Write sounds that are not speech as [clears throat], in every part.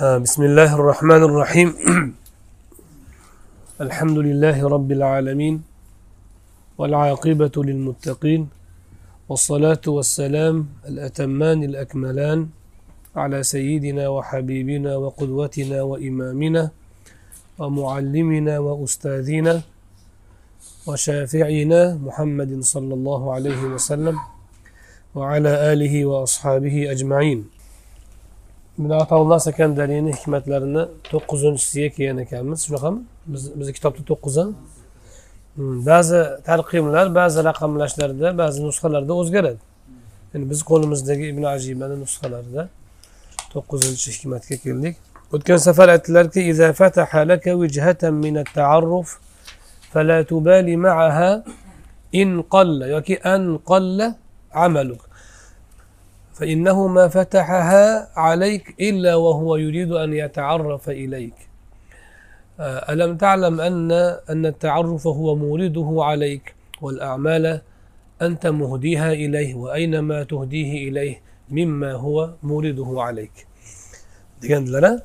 بسم الله الرحمن الرحيم. [clears throat] الحمد لله رب العالمين والعاقبة للمتقين والصلاة والسلام الأتمان الأكملان على سيدنا وحبيبنا وقدوتنا وإمامنا ومعلمنا وأستاذنا وشافعنا محمد صلى الله عليه وسلم وعلى آله وأصحابه أجمعين. ibn atolloh sakandariyni hikmatlarini to'qqizinchisiga kelgan ekanmiz shunaqami bizni kitobda to'qqizi ba'zi tarqimlar ba'zi raqamlashlarda ba'zi nusxalarda o'zgaradi yani biz qo'limizdagi ibn ajibani nusxalarida to'qqizinchi hikmatga keldik o'tgan safar aytdilarki فلا تبالي معها إن قل yoki أن قل عملك فإنه ما فتحها عليك إلا وهو يريد أن يتعرف إليك ألم تعلم أن أن التعرف هو مورده عليك والأعمال أنت مهديها إليه وأينما تهديه إليه مما هو مورده عليك degandilar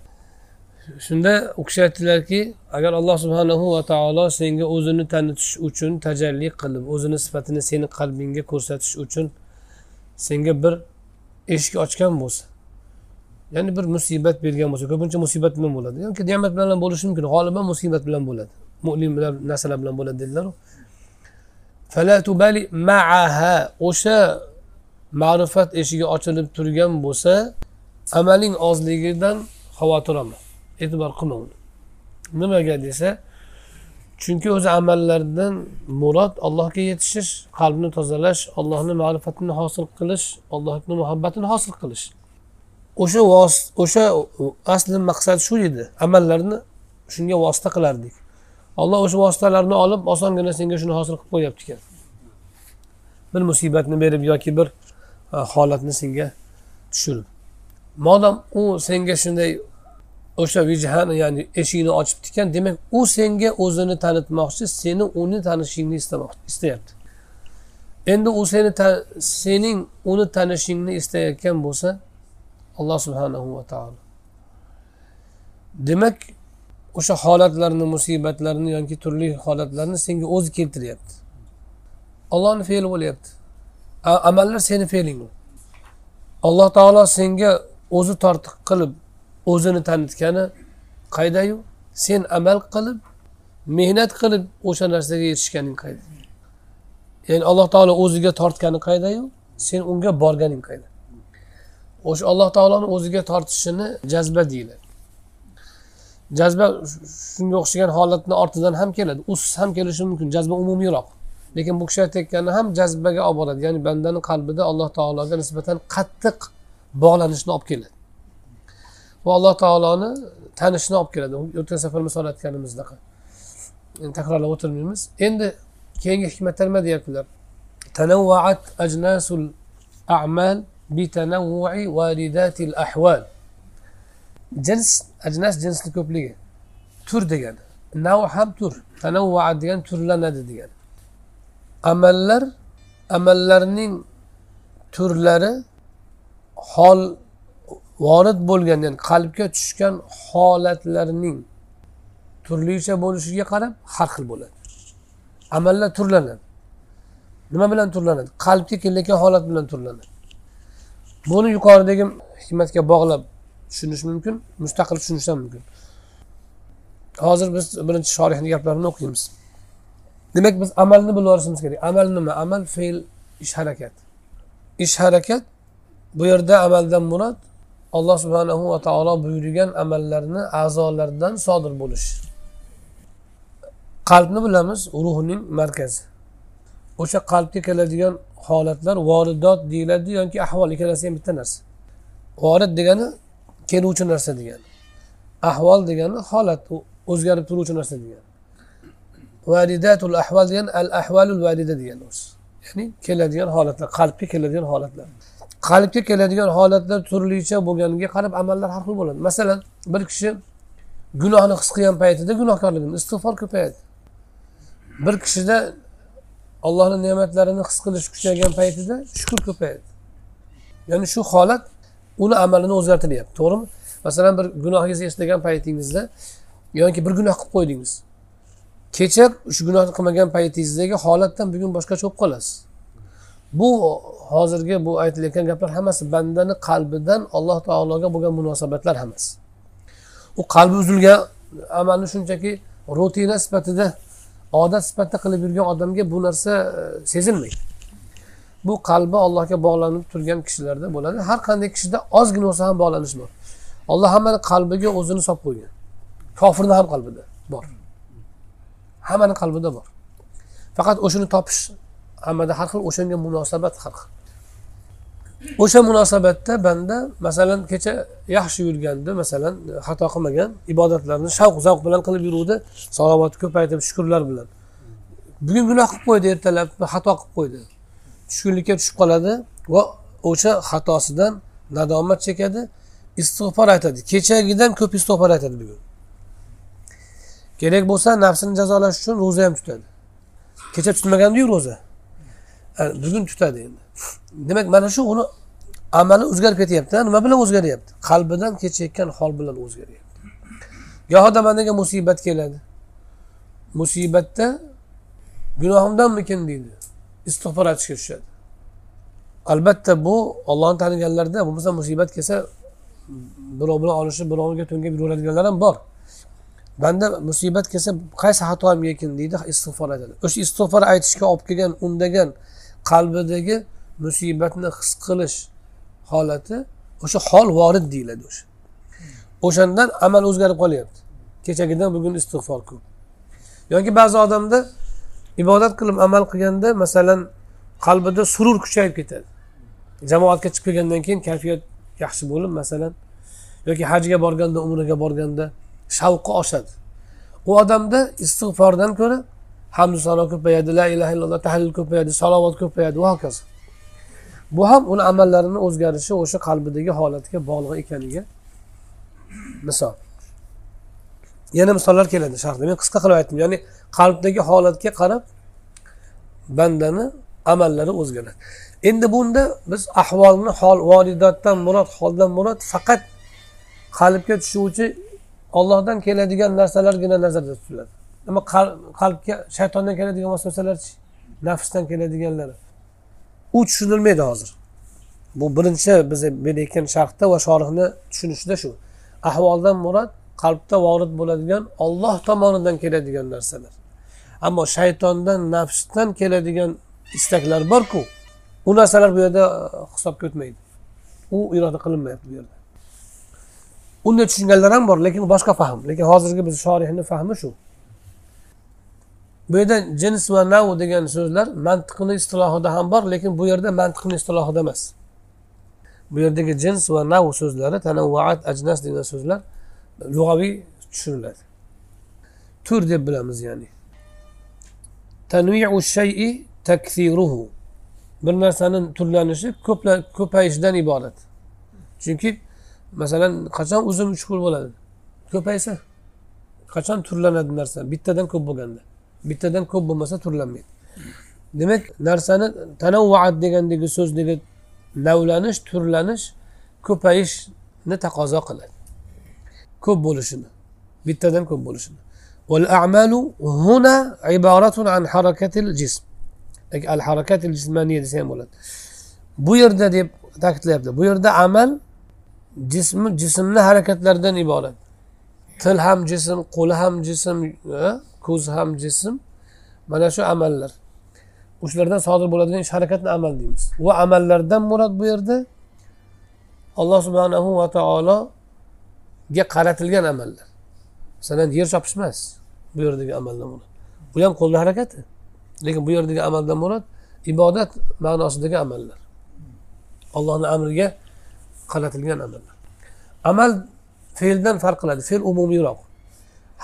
shunda u kishi aytdilarki agar alloh subhanahu va taolo senga o'zini tanitish uchun tajalli qilib o'zini sifatini seni qalbingga ko'rsatish uchun senga bir eshik ochgan bo'lsa ya'ni bir musibat bergan bo'lsa ko'pincha musibat bilan bo'ladi. Yoki ne'mat bilan ham bo'lishi mumkin g'oliban musibat bilan bo'ladi. Mo'min bilan narsalar bilan bo'ladi dedilaru o'sha ma'rifat eshigi ochilib turgan bo'lsa amaling ozligidan xavotir olma. E'tibor qilma uni. Nimaga desa chunki o'zi amallardan murod allohga yetishish qalbni tozalash allohni ma'rifatini hosil qilish allohni muhabbatini hosil qilish. O'sha o'sha asli maqsad shu edi. Amallarni shunga vosita qilardik. Alloh o'sha vositalarni olib osongina senga shuni hosil qilib qo'yyapti ekan bir musibatni berib yoki bir e, holatni senga tushirib. Modam u senga shunday o'sha vijhani ya'ni eshigini ochibdi ekan demak u senga o'zini tanitmoqchi seni uni tanishingni istamoqchi istayapti. Endi u seni sening uni tanishingni istayotgan bo'lsa alloh subhanahu va taolo. Demak o'sha holatlarni musibatlarni yoki turli holatlarni senga o'zi keltiryapti. Ollohni fe'li bo'lyapti. Amallar seni fe'ling alloh taolo senga o'zi tortiq qilib o'zini tanitgani qaydayu sen amal qilib mehnat qilib o'sha narsaga yetishganing qayda ya'ni alloh taolo o'ziga tortgani qaydayu sen unga borganing qayda? O'sha alloh taoloni o'ziga tortishini jazba deyiladi. Jazba shunga o'xshagan holatni ortidan ham keladi. Usiz ham kelishi mumkin jazba umumiyroq lekin bu kishi aytayotgani ham jazbaga olib boradi ya'ni bandani qalbida alloh taologa nisbatan qattiq bog'lanishni olib keladi. Va alloh taoloni tanishni olib keladi. O'tgan safar misol aytganimizdaqa takrorlab o'tirmaymiz. Endi keyingi hikmatlar nima deyaptilar. Tanavvaat ajnasul a'mal bitanavvui varidatil ahval jins ajnas jinsni ko'pligi. Tur degani. Nav ham tur. Tanavvaat degani turlanadi degani. Amallar amallarning turlari hol vorid bo'lgan ya'ni qalbga tushgan holatlarning turlicha bo'lishiga qarab har xil bo'ladi. Amallar turlanadi. Nima bilan turlanadi? Qalbga kelayotgan holat bilan turlanadi. Buni yuqoridagi hikmatga bog'lab tushunish mumkin mustaqil tushunish ham mumkin. Hozir biz birinchi shorihni gaplarini o'qiymiz. Demak biz amalni bilib olishimiz kerak. Amal nima? Amal fe'l ish harakat ish harakat bu yerda amaldan murod alloh subhanahu va taolo buyurgan amallarni a'zolardan sodir bo'lish. Qalbni bilamiz ruhning markazi. O'sha qalbga keladigan holatlar voridot deyiladi yoki ahvol ikkalasi ham bitta narsa. Vorid degani keluvchi narsa degani. Ahvol degani holat o'zgarib turuvchi narsa degani. Varidatul ahval degani al ahvalul varida degani o'zi ya'ni keladigan holatlar qalbga keladigan holatlar. Qalbga keladigan holatlar turlicha bo'lganiga qarab amallar har xil bo'ladi. Masalan bir kishi gunohni his qilgan paytida gunohkorligini istig'for ko'payadi. Bir kishida allohni ne'matlarini his qilish kuchaygan paytida shukur ko'payadi. Ya'ni shu holat uni amalini o'zgartiryapti to'g'rimi? Masalan bir gunohingizni eslagan paytingizda yoki bir gunoh qilib qo'ydingiz. Kecha shu gunohni qilmagan paytingizdagi holatdan bugun boshqacha bo'lib qolasiz. Bu hozirgi bu aytilayotgan gaplar hammasi bandani qalbidan alloh taologa bo'lgan munosabatlar hammasi. U qalbi uzilgan amalni shunchaki rutina sifatida odat sifatida qilib yurgan odamga bu narsa e, sezilmaydi. Bu qalbi allohga bog'lanib turgan kishilarda bo'ladi. Har qanday kishida ozgina bo'lsa ham bog'lanish bor. Alloh hammani qalbiga o'zini solib qo'ygan. Kofirni ham qalbida bor. Hammani qalbida bor. Faqat o'shani topish hammada har xil o'shanga munosabat har xil o'sha munosabatda banda masalan kecha yaxshi yurganda masalan xato qilmagan ibodatlarni shavq zavq bilan qilib yuruvdi salovatni ko'paytirib shukurlar bilan. Bugun gunoh qilib qo'ydi ertalab xato qilib qo'ydi. Tushkunlikka tushib qoladi va o'sha xatosidan nadomat chekadi istig'for aytadi. Kechagidan ko'p istig'for aytadi bugun. Kerak bo'lsa nafsini jazolash uchun ro'za ham tutadi. Kecha tutmagandiyu ro'za. Bugun tutadi endi. Demak mana shu uni amali o'zgarib ketyapti nima bilan o'zgaryapti? Qalbidan kechayotgan hol bilan o'zgaryapti. Gohida bandaga musibat keladi. Musibatda gunohimdanmikin deydi. Istig'for aytishga tushadi. Albatta bu ollohni taniganlarda bo'lmasa musibat kelsa birov bilan olishib birovga to'ngib yuraveradiganlar ham bor. Banda musibat kelsa qaysi xatoim ekan deydi istig'for aytadi. O'sha istig'for aytishga olib kelgan undagan qalbidagi musibatni his qilish holati o'sha hol vorid deyiladi o'sha. O'shandan amal o'zgarib qolyapti. Kechagidan bugun istig'for ko'p. Yoki ba'zi odamda ibodat qilib amal qilganda masalan qalbida surur kuchayib ketadi. Jamoatga chiqib kelgandan keyin kayfiyat yaxshi bo'lib masalan yoki hajga borganda umraga borganda shavqi oshadi. U odamda istig'fordan ko'ra hamdu sano ko'payadi la ilaha illalloh tahlil ko'payadi salovat ko'payadi va hokazo. Bu ham uni amallarini o'zgarishi o'sha qalbidagi holatga bog'liq ekaniga misol. Yana misollar keladi sharhda. Men qisqa qilib aytdim ya'ni qalbdagi holatga qarab bandani amallari o'zgaradi. Endi bunda biz ahvolni hol volidatdan murod holdan murod faqat qalbga tushuvchi ollohdan keladigan narsalargina nazarda tutiladi. Nima qalbga shaytondan keladigan vasvasalarchi nafsdan keladiganlari u tushunilmaydi hozir. Bu birinchi biz berayotgan sharhda va shorihni tushunishida shu. Ahvoldan murod qalbda vorid bo'ladigan olloh tomonidan keladigan narsalar. Ammo shaytondan nafsdan keladigan istaklar borku u narsalar bu yerda uh, hisobga o'tmaydi. U iroda qilinmayapti bu yerda. Unday tushunganlar ham bor lekin boshqa fahm. Lekin hozirgi biz shorihni fahmi shu. Bu yerda jins va nav degan so'zlar mantiqni istilohida ham bor lekin bu yerda mantiqni istilohida emas. Bu yerdagi jins va nav so'zlari tanavvaat ajnas degan so'zlar lug'aviy tushuniladi tur deb bilamiz ya'ni. Tanviu shayi takfiruhu. Bir narsani turlanishi ko'payishidan iborat. Chunki masalan qachon uzum chuqur bo'ladi? Ko'paysa qachon turlanadi narsa? Bittadan ko'p bo'lganda. bittadan ko'p bo'lmasa turlanmaydi demak narsani tanavvaat degandagi so'zdagi navlanish turlanish ko'payishni taqozo qiladi ko'p bo'lishini bittadan ko'p bo'lishini والأعمال هنا عبارة عن حركة الجسم الحركات الجسمانية desa ham bo'ladi bu yerda deb ta'kidlayapti bu yerda amal jismi jismni harakatlaridan iborat til ham jism qo'li ham jism ko'z ham jism mana shu amallar. O'shalardan sodir bo'ladigan ish harakatni amal deymiz. Va amallardan murod bu yerda alloh subhanahu va taologa qaratilgan amallar. Masalan yer chopish emas bu yerdagi amaldan murod bu ham qo'lni harakati. Lekin bu yerdagi amaldan murod ibodat ma'nosidagi amallar. Allohni amriga qaratilgan amallar. Amal fe'ldan farq qiladi. Fe'l umumiyroq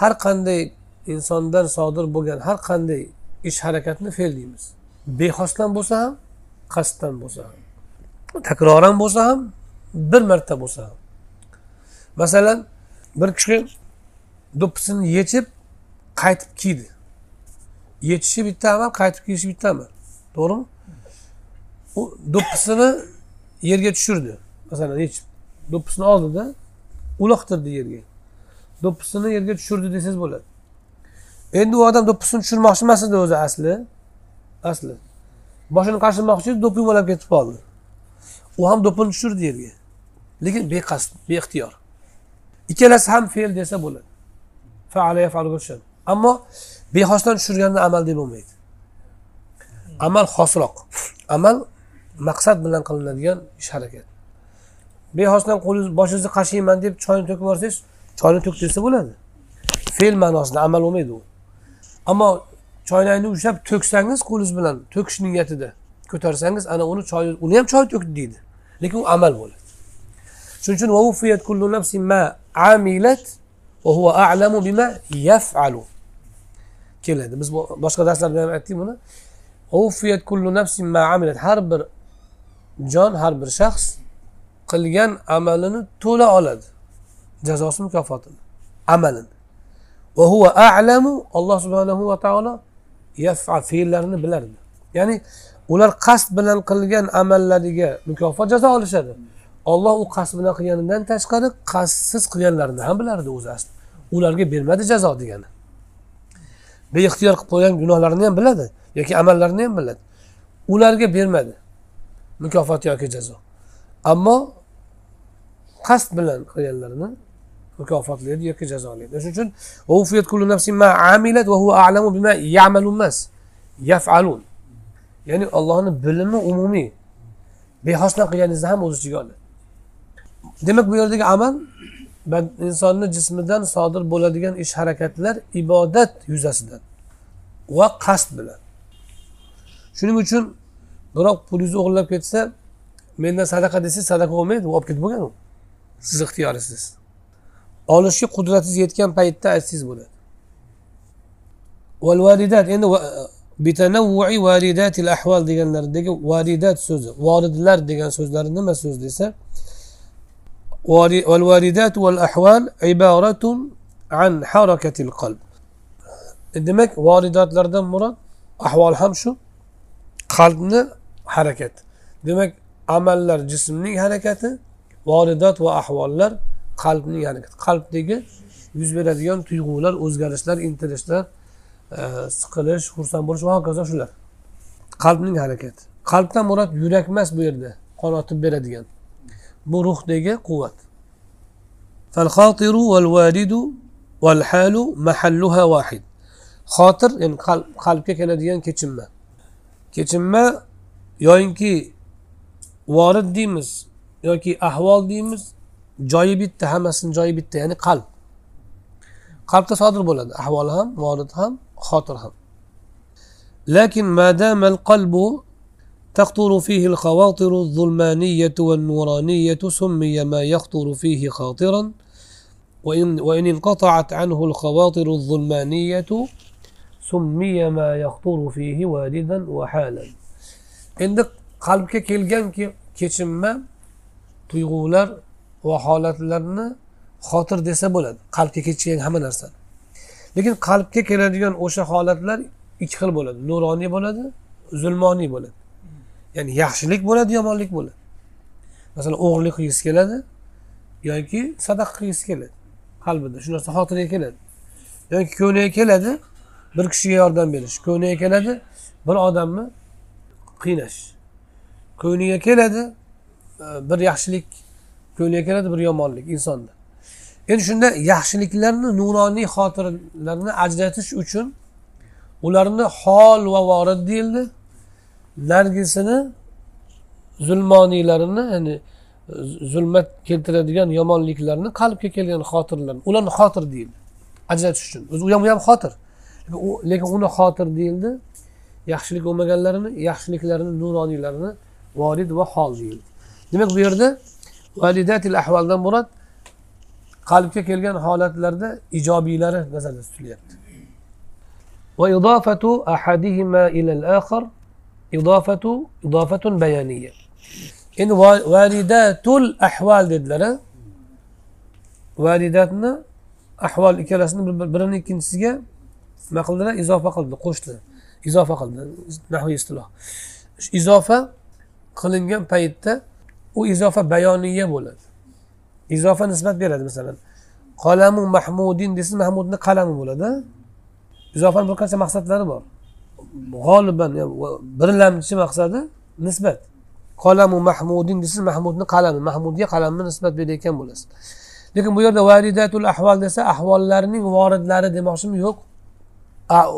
har qanday insondan sodir bo'lgan har qanday ish harakatni fe'l deymiz. Bexosdan bo'lsa ham qasddan bo'lsa ham takroran bo'lsa ham bir marta bo'lsa ham. Masalan bir kishi do'ppisini yechib qaytib kiydi. Yechishi bitta amal qaytib kiyishi bitta amal to'g'rimi? U do'ppisini yerga tushirdi. Masalan yechib. Do'ppisini oldida uloqtirdi yerga. Do'ppisini yerga tushirdi desangiz bo'ladi. Endi u odam do'ppisini tushirmoqchi emas edi o'zi asli. Asli. Boshini qashirmoqchi edi do'ppi yumalab ketib qoldi u ham do'ppini tushirdi yerga. Lekin beqasd beixtiyor. Ikkalasi ham fe'l desa bo'ladi. Tushadi ammo bexosdan tushirganda amal deb bo'lmaydi. Amal xosroq. Amal maqsad bilan qilinadigan ish harakat. Bexosdan qo'lingiz boshingizni qashiyman deb choyni to'kib yuborsangiz choyni to'k desa bo'ladi. Fe'l ma'nosida amal bo'lmaydi u. ammo choynakni ushlab to'ksangiz qo'lingiz bilan to'kish niyatida. Ko'tarsangiz ana uni choy uni ham choy to'kdi deydi. Lekin u amal bo'ladi. Shuning uchun amilat va huwa a'lamu bima yaf'alu. Keladi. Biz boshqa darslarda ham aytdik buni. Kullu nafsin ma amilat. Har bir jon har bir shaxs qilgan amalini to'la oladi. Jazosi mukofotini amalini. Va huva a'lamu alloh subhanahu va taolo yaf'al fe'llarini bilardi. Ya'ni ular qasd bilan qilgan amallariga mukofot jazo olishadi. Olloh u qasd bilan qilganidan tashqari qasdsiz qilganlarini ham bilardi o'zi asli. Ularga bermadi jazo degani. Beixtiyor qilib qo'ygan gunohlarini ham biladi yoki amallarini ham biladi. Ularga bermadi mukofot yoki jazo. Ammo qasd bilan qilganlarini mukofotlaydi yoki jazolaydi shuning uchun yafalun. Ya'ni ollohni bilimi umumiy. Behosdan qilganingizni ham o'z ichiga oladi demak bu yerdagi amal insonni jismidan sodir bo'ladigan ish harakatlar ibodat yuzasidan va qasd bilan. Shuning uchun biroq pulingizni o'g'irlab ketsa mendan sadaqa desangiz sadaqa bo'lmaydi olib ketib bo'lgan u sizni ixtiyoringiz olishga qudratingiz yetgan paytda aytsangiz bo'ladi valvalidat endi bitanavvui varidatil ahval deganlaridagi varidat so'zi voridlar degan so'zlari nima so'z desa والواردات والأحوال عبارة عن حركة القلب demak voridatlardan murod ahvol ham shu qalbni harakat demak amallar jismning harakati voridat va ahvollar qalbni ya'ni qalbdagi yuz beradigan tuyg'ular o'zgarishlar intilishlar e, siqilish xursand bo'lish va hokazo shular. Qalbning harakati. Qalbdan murod yurak emas bu yerda qon otib beradigan. Bu ruhdagi quvvat. Falxotiru val varidu val halu mahalluha vahid xotir ya'ni qalbga keladigan kechinma. Kechinma yoyinki vorid deymiz yoki ahvol deymiz joyi bitta hammasini joyi bitta قلب. qalb qalbda sodir bo'ladi ahvol ham morid ham xotir ham lekin madama qalbu تخطر فيه الخواطر الظلمانية والنورانية سمي ما يخطر فيه خاطرا. وإن, وإن انقطعت عنه الخواطر الظلمانية سمي ما يخطر فيه واردا وحالا. عندك قلبك كيلجان كي كيشم تيغولار va holatlarni xotir desa bo'ladi. Qalbga kechgan hamma narsani lekin qalbga keladigan o'sha holatlar ikki xil bo'ladi. Nuroniy bo'ladi zulmoniy bo'ladi. Ya'ni yaxshilik bo'ladi yomonlik bo'ladi. Masalan o'g'irlik qilgisi keladi yoki sadaqa qilgisi keladi. Qalbida shu narsa xotiraga keladi. Yoki ko'ngliga keladi bir kishiga yordam berish. Ko'ngliga keladi bir odamni qiynash. Ko'ngliga keladi e, bir yaxshilik ko'ngliga keladi bir yomonlik insonda. Endi shunda yaxshiliklarni nuroniy xotirlarni ajratish uchun ularni hol va vorid deyildi. Narigisini zulmoniylarini ya'ni zulmat keltiradigan yomonliklarni qalbga kelgan xotirlarni ularni xotir deyildi. Ajratish uchun. O'zi u ham u ham xotir. Lekin uni xotir deyildi. Yaxshilik bo'lmaganlarini yaxshiliklarini nuroniylarini vorid va hol deyildi. Demak bu yerda validatil ahvoldan murod qalbga kelgan holatlarda ijobiylari nazarda tutilyapti وإضافة أحدهما إلى الآخر idofatu idofatun bayoniya endi varidatul ahval dedilar varidatni ahvol ikkalasini birini ikkinchisiga nima qildilar izofa qildi qo'shdi izofa qildi nahiy istiloh izofa qilingan paytda u izofa bayoniya bo'ladi. Izofa nisbat beradi masalan qalamu mahmudin desa mahmudni qalami bo'ladi. Izofani bir qancha maqsadlari bor. G'oliban birlamchi maqsadi nisbat. Qalamu mahmudin desa mahmudni qalami mahmudga qalamni nisbat berayotgan bo'lasiz. Lekin bu yerda varidatul ahvol desa ahvollarning voridlari demoqchimi? Yo'q.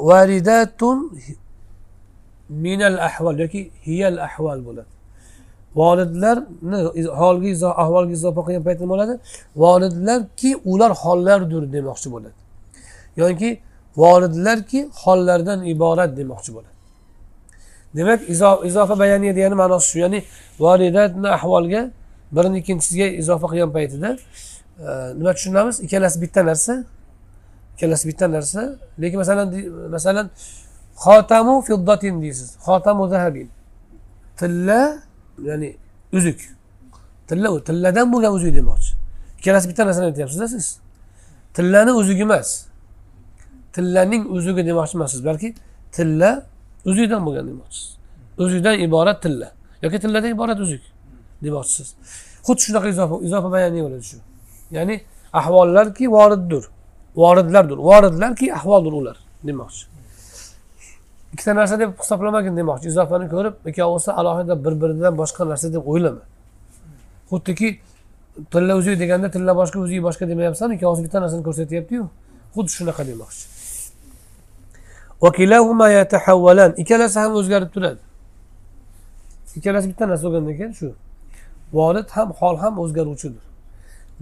Varidatun minal ahvol yoki hiyal ahvol bo'ladi. Volidlarni holga ahvolga izoh qilgan paytda nima bo'ladi? Volidlarki ular hollardir demoqchi bo'ladi. Yoki volidlarki hollardan iborat demoqchi bo'ladi. Demak izofa bayaniya degani ma'nosi shu. Ya'ni volidatni ahvolga birini ikkinchisiga izofa qilgan paytida e, nima tushunamiz? Ikkalasi bitta narsa. Ikkalasi bitta narsa. Lekin masalan masalan xotamu fiddatin deysiz. Xotamu zahabin. Tilla ya'ni uzuk. Tilla u tilladan bo'lgan uzuk demoqchi. Ikkalasi bitta narsani aytyapsizda siz. Tillani uzugi emas. Tillaning uzugi demoqchi emassiz balki tilla uzukdan bo'lgan demoqchisiz uzukdan iborat tilla yoki tilladan iborat uzuk demoqchisiz. Xuddi shunaqa izofa izofa bayoniy bo'ladi shu. Ya'ni ahvollarki voriddir voridlardir voridlarki ahvoldir ular demoqchi. Ikkita narsa deb hisoblamagin demoqchi. Izofani ko'rib ikkovisi alohida bir biridan boshqa narsa deb o'ylama. Xuddiki tilla uzuk deganda tilla boshqa uzuk boshqa demayapsan ikkovsi bitta narsani ko'rsatyaptiyu? Xuddi shunaqa demoqchi. Ikkalasi ham o'zgarib turadi. Ikkalasi bitta narsa bo'lgandan keyin shu. Vorid ham hol ham o'zgaruvchidir.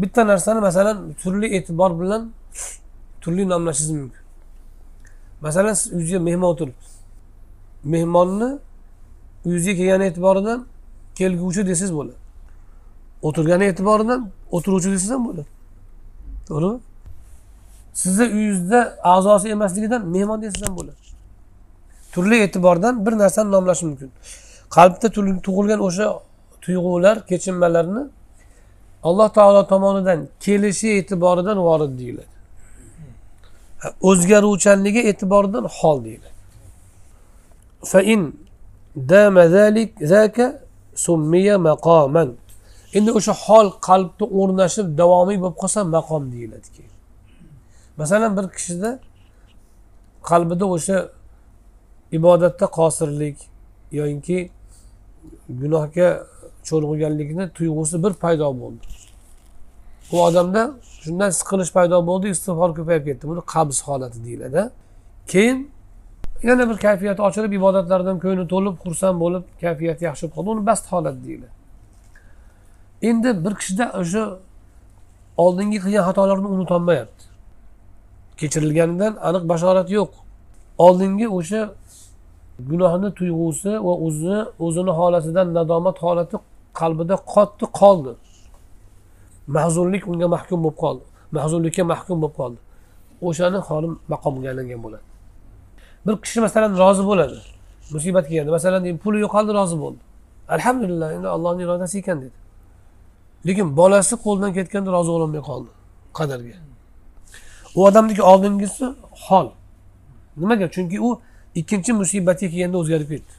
Bitta narsani masalan turli e'tibor bilan turli nomlashingiz mumkin. Masalan siz uyingizga mehmon o'tiribsiz mehmonni uyingizga kelgani e'tiboridan kelguvchi desangiz bo'ladi. O'tirgani e'tiboridan o'tiruvchi desangiz ham bo'ladi. To'g'rimi? Sizni uyingizda a'zosi emasligidan mehmon desangiz ham bo'ladi. Turli e'tibordan bir narsani nomlash mumkin. Qalbda tug'ilgan o'sha tuyg'ular kechinmalarni alloh taolo tomonidan kelishi e'tiboridan vorid deyiladi. O'zgaruvchanligi e'tiboridan hol deyiladi. Endi o'sha hol qalbda o'rnashib davomiy bo'lib qolsa maqom deyiladi. Keyin masalan bir kishida qalbida o'sha ibodatda qosirlik yoyinki gunohga cho'lg'iganlikni tuyg'usi bir paydo bo'ldi. U odamda shundan siqilish paydo bo'ldi istig'for ko'payib ketdi. Buni qabz holati deyiladi. Keyin yana bir kayfiyati ochilib ibodatlardan ko'ngli to'lib xursand bo'lib kayfiyati yaxshi bo'lib qoldi uni bast holat deyiladi endi bir kishida o'sha oldingi qilgan xatolarni unutolmayapti kechirilganidan aniq bashorat yo'q. Oldingi o'sha gunohni tuyg'usi va o'zini o'zini holatidan nadomat holati qalbida qotdi qoldi. Mahzunlik unga mahkum bo'lib qoldi. Mahzunlikka mahkum bo'lib qoldi. O'shani holi maqomga aylangan bo'ladi. Bir kishi masalan rozi bo'ladi musibat kelganda. Masalan puli yo'qoldi rozi bo'ldi. Alhamdulillah endi allohni irodasi ekan dedi. Lekin bolasi qo'ldan ketganda rozi bo'lolmay qoldi qadarga. U odamniki oldingisi hol. Nimaga? Chunki u ikkinchi musibatga kelganda o'zgarib ketdi.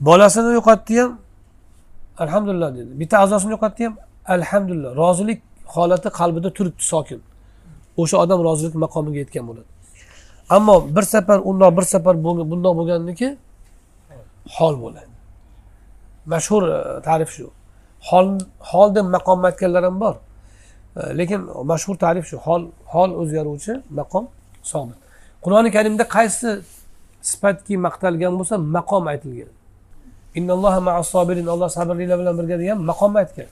Bolasini yo'qotdi ham alhamdulillah dedi. Bitta a'zosini yo'qotdi ham alhamdulillah. Rozilik holati qalbida turibdi sokin. O'sha odam rozilik maqomiga yetgan bo'ladi. Ammo bir safar undoq bir safar bundoq bo'lganniki hol bo'ladi. Mashhur e, ta'rif shu. Hol hol deb maqom aytganlar ham bor. E, lekin mashhur ta'rif shu. Hol hol o'zgaruvchi maqom sobit qur'oni karimda qaysi sifatki maqtalgan bo'lsa maqom aytilgan. Alloh sabrlilar bilan birga degan maqomni aytgan.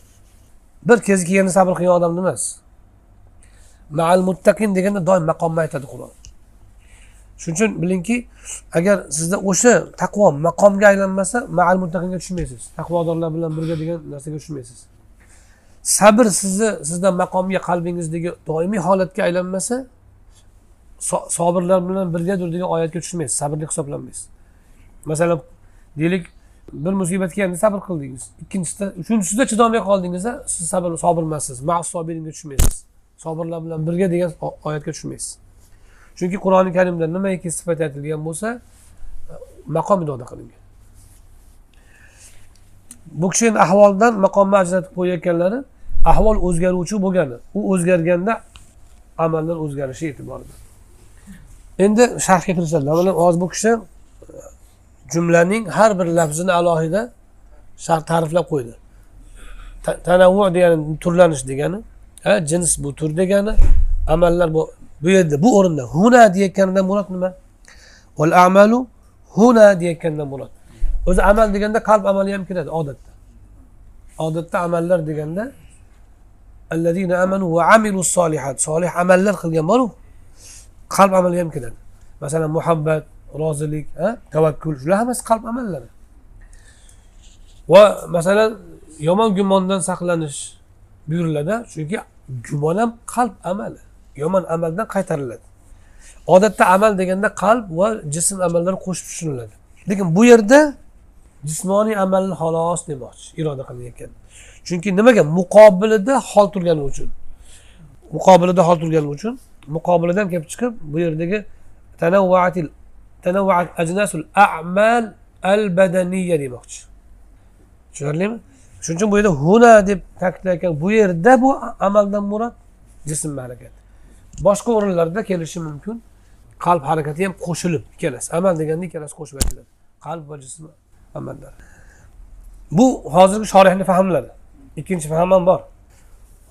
Bir kezi kelganda sabr qilgan odamni emas. Maal muttaqin deganda doim maqomni aytadi qur'on. Shuning uchun bilingki agar sizda o'sha taqvo maqomga aylanmasa maal muttaqinga tushmaysiz taqvodorlar bilan birga degan narsaga tushmaysiz sabr sizni sizda maqomga qalbingizdagi doimiy holatga aylanmasa sobirlar bilan birgadir degan oyatga tushmaysiz sabrli hisoblanmaysiz. Masalan deylik bir musibat kelganda sabr qildingiz. Ikkinchisida uchinchisida chidolmay qoldingiz siz sabr sobir emassiz sobiringa tushmaysiz sobirlar bilan birga degan oyatga tushmaysiz chunki qur'oni karimda nimaiki sifat aytilgan bo'lsa maqom idoda qilingan. Bu kishi endi ahvoldan maqomni ajratib qo'yayotganlari ahvol o'zgaruvchi bo'lgani u o'zgarganda amallar o'zgarishi e'tiborida. Endi sharhga kirishadilar mana hozir bu kishi e, jumlaning har bir lafzini alohida shart ta'riflab qo'ydi. Tanavvu degani turlanish degani jins bu tur degani amallar bu yerda bu o'rinda huna deyayotganidan murod nima? Val amalu huna deyayotganidan murod o'zi amal deganda qalb amali ham kiradi odatda. Odatda amallar deganda allazina amanu va amilu solihat solih amallar qilgan boru qalb amali ham kiradi. Masalan muhabbat rozilik tavakkul shular hammasi qalb amallari. Va masalan yomon gumondan saqlanish buyuriladi chunki gumon ham qalb amali. Yomon amaldan qaytariladi. Odatda amal deganda qalb va jism amallari qo'shib tushuniladi. Lekin bu yerda jismoniy amalni xolos demoqchi iroda qilinayotgan chunki nimaga? Muqobilida hol turgani uchun. Muqobilida hol turgani uchun muqobilidan kelib chiqib bu yerdagi tanavvatil tanavvat ajnasul a'mal al badaniya demoqchi. Tushunarlimi? Shuning uchun bu yerda huna deb ta'kidlayotgan bu yerda bu amaldan murod jism harakati boshqa o'rinlarda kelishi mumkin qalb harakati ham qo'shilib ikkalasi amal deganda ikkalasi qo'shib aytiladi qalb va jism amallar bu hozirgi shorihni fahmlari ikkinchi fahm ham bor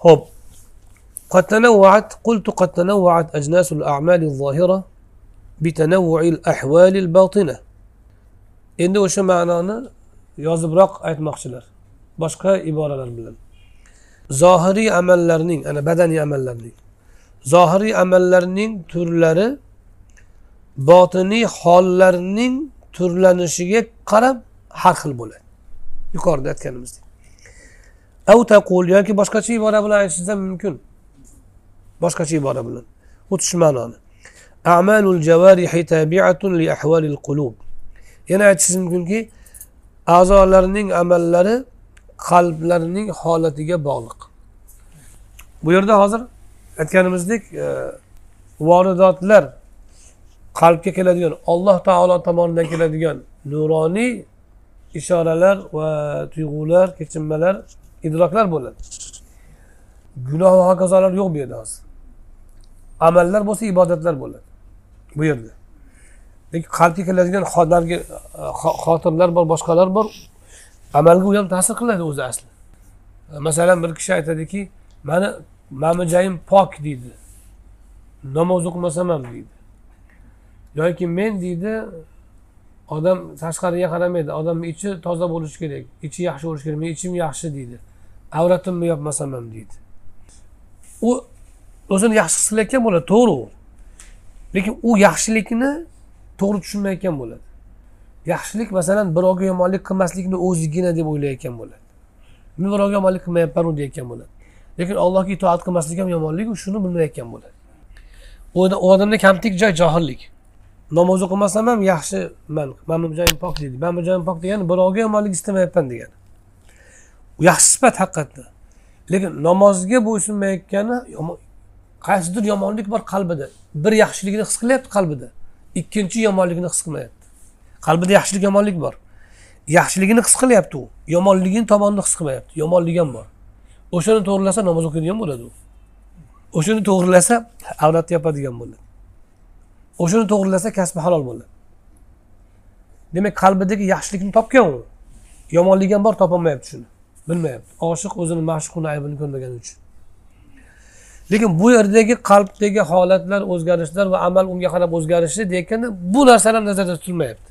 ho'p قد تنوعت قلت قد تنوعت أجناس الأعمال الظاهرة بتنوع الأحوال الباطنة endi o'sha ma'noni yozibroq aytmoqchilar boshqa iboralar bilan zohiriy amallarning ana badaniy amallarning zohiriy amallarning turlari botiniy hollarning turlanishiga qarab har xil bo'ladi. Yuqorida aytganimizdek. Taqul yoki boshqacha ibora bilan aytishingiz ham mumkin. Boshqacha ibora bilan. Xuddi shu ma'noni. Amalul javarihi tabiatun li ahvalil qulub. Yana aytishingiz mumkinki a'zolarning amallari qalblarning holatiga bog'liq. Bu yerda hozir aytganimizdek e, voridotlar qalbga keladigan alloh taolo tomonidan keladigan nuroniy ishoralar va tuyg'ular kechinmalar idroklar bo'ladi. Gunoh va hokazolar yo'q bu yerda hozir. Amallar bo'lsa ibodatlar bo'ladi bu yerda. Lekin qalbga keladigan narigi e, xotirlar bor boshqalar bor amalga u ham ta'sir qiladi o'zi asli. E, masalan bir kishi aytadiki mani mamijayim pok deydi namoz o'qimasam ham deydi yoki men deydi odam tashqariga qaramaydi odamni ichi toza bo'lishi kerak ichi yaxshi bo'lishi kerak meni ichim yaxshi deydi avratimni yopmasam ham deydi u o'zini yaxshi his qilayotgan bo'ladi to'g'ri u. Lekin u yaxshilikni to'g'ri tushunmayotgan bo'ladi. Yaxshilik masalan birovga yomonlik qilmaslikni o'zigina deb o'ylayotgan bo'ladi. Men birovga yomonlik qilmayapmanu deyotgan bo'ladi. Lekin allohga itoat qilmaslik ham yomonliku shuni bilmayotgan bo'ladi. U odamda kamtik joy johillik. Namoz o'qimasam ham yaxshiman mani joyim pok deydi. Mani joyim pok degani birovga yomonlik istamayapman degani. U yaxshi sifat haqiqatda lekin namozga bo'ysunmayotgani qaysidir yomonlik bor qalbida. Bir yaxshilikni his qilyapti qalbida. Ikkinchi yomonlikni his qilmayapti. Qalbida yaxshilik yomonlik bor. Yaxshiligini his qilyapti u. Yomonligini tomonini his qilmayapti. Yomonligi ham bor. O'shani to'g'irlasa namoz o'qiydigan bo'ladi u. O'shani to'g'irlasa avlatni yopadigan bo'ladi. O'shani to'g'irlasa kasbi halol bo'ladi. Demak qalbidagi yaxshilikni topgan u. Yomonligi ham bor topolmayapti shuni. Bilmayapti. Oshiq o'zini ma'shuqini aybini ko'rmagani uchun. Lekin bu yerdagi qalbdagi holatlar o'zgarishlar va amal unga qarab o'zgarishi deyotganda bu narsalar nazarda tutilmayapti.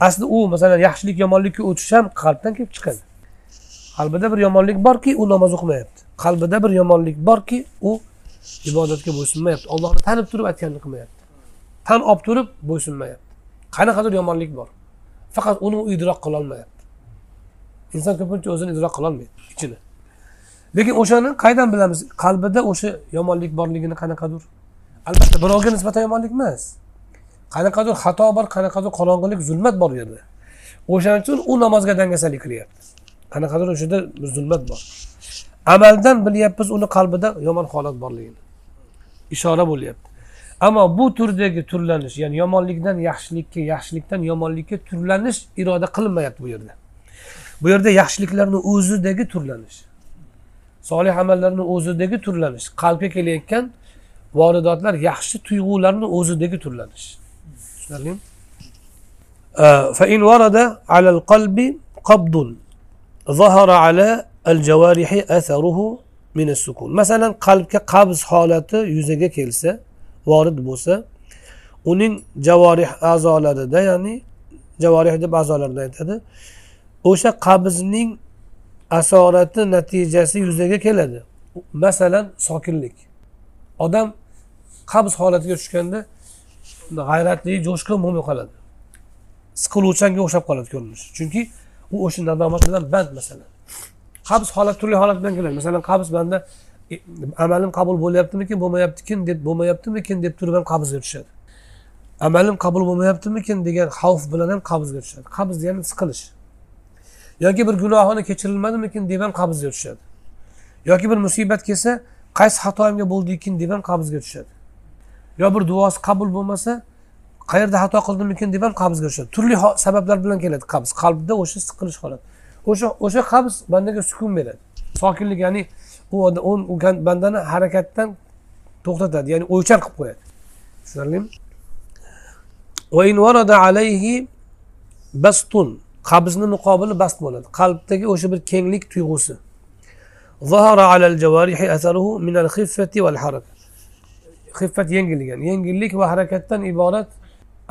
Aslida u masalan yaxshilik yomonlikka o'tish ham qalbdan kelib chiqadi. Qalbida bir yomonlik borki u namoz o'qimayapti. Qalbida bir yomonlik borki u ibodatga bo'ysunmayapti. Ollohni tanib turib aytganini qilmayapti. Tan olib turib bo'ysunmayapti. Qanaqadir yomonlik bor. Faqat uni u idrok qilolmayapti inson ko'pincha o'zini idrok qilolmaydi ichini. Lekin o'shani qaydan bilamiz? Qalbida o'sha yomonlik borligini qanaqadir? Albatta birovga nisbatan yomonlik emas. Qanaqadir xato bor qanaqadir qorong'ilik zulmat bor u yerda. O'shaning uchun u namozga dangasalik qilyapti qanaqadir o'shada zulmat bor amaldan bilyapmiz uni qalbida yomon holat borligini ishora bo'lyapti ammo bu turdagi turlanish ya'ni yomonlikdan yaxshilikka yaxshilikdan yomonlikka turlanish iroda qilinmayapti bu yerda bu yerda yaxshiliklarni o'zidagi turlanish solih amallarni o'zidagi turlanish qalbga kelayotgan voridotlar yaxshi tuyg'ularni o'zidagi turlanish tushunarlimi فإن ورد على القلب قبض ظهر على الجوارح أثره من السكون مثلا قلبك قبض qabz holati келса ворид бўлса унинг uning javorih a'zolarida ya'ni javorih deb айтади aytadi o'sha qabzning asorati natijasi yuzaga keladi. Masalan sokinlik. Odam qabz holatiga tushganda g'ayratli jo'shqin bo'lmay qoladi. Siqiluvchanga o'xshab qoladi ko'rinishi chunki u o'sha nadomat bilan band masalan. Qabz holat turli holat bilan keladi. Masalan qabz banda e, amalim qabul bo'lyaptimikin bo'lmayaptikin deb bo'lmayaptimikin deb turib ham qabzga tushadi. Amalim qabul bo'lmayaptimikin degan xavf bilan ham qabzga tushadi. Qabz degani siqilish. Yoki bir gunohini kechirilmadimikin deb ham qabzga tushadi. Yoki bir musibat kelsa qaysi xatoyimga bo'ldiykin deb ham qabzga tushadi. Yo bir duosi qabul bo'lmasa qayerda xato qildimikin deb ham qabzga tushadi turli sabablar bilan keladi qabz. Qalbda o'sha siqilish holati. O'sha o'sha qabz bandaga sukun beradi. Sokinlik ya'ni u bandani harakatdan to'xtatadi ya'ni o'ychan qilib qo'yadi. Tushunarlimi? Qabzni muqobili bast bo'ladi. Qalbdagi o'sha bir kenglik tuyg'usi. Xiffat yengillik yengillik va harakatdan iborat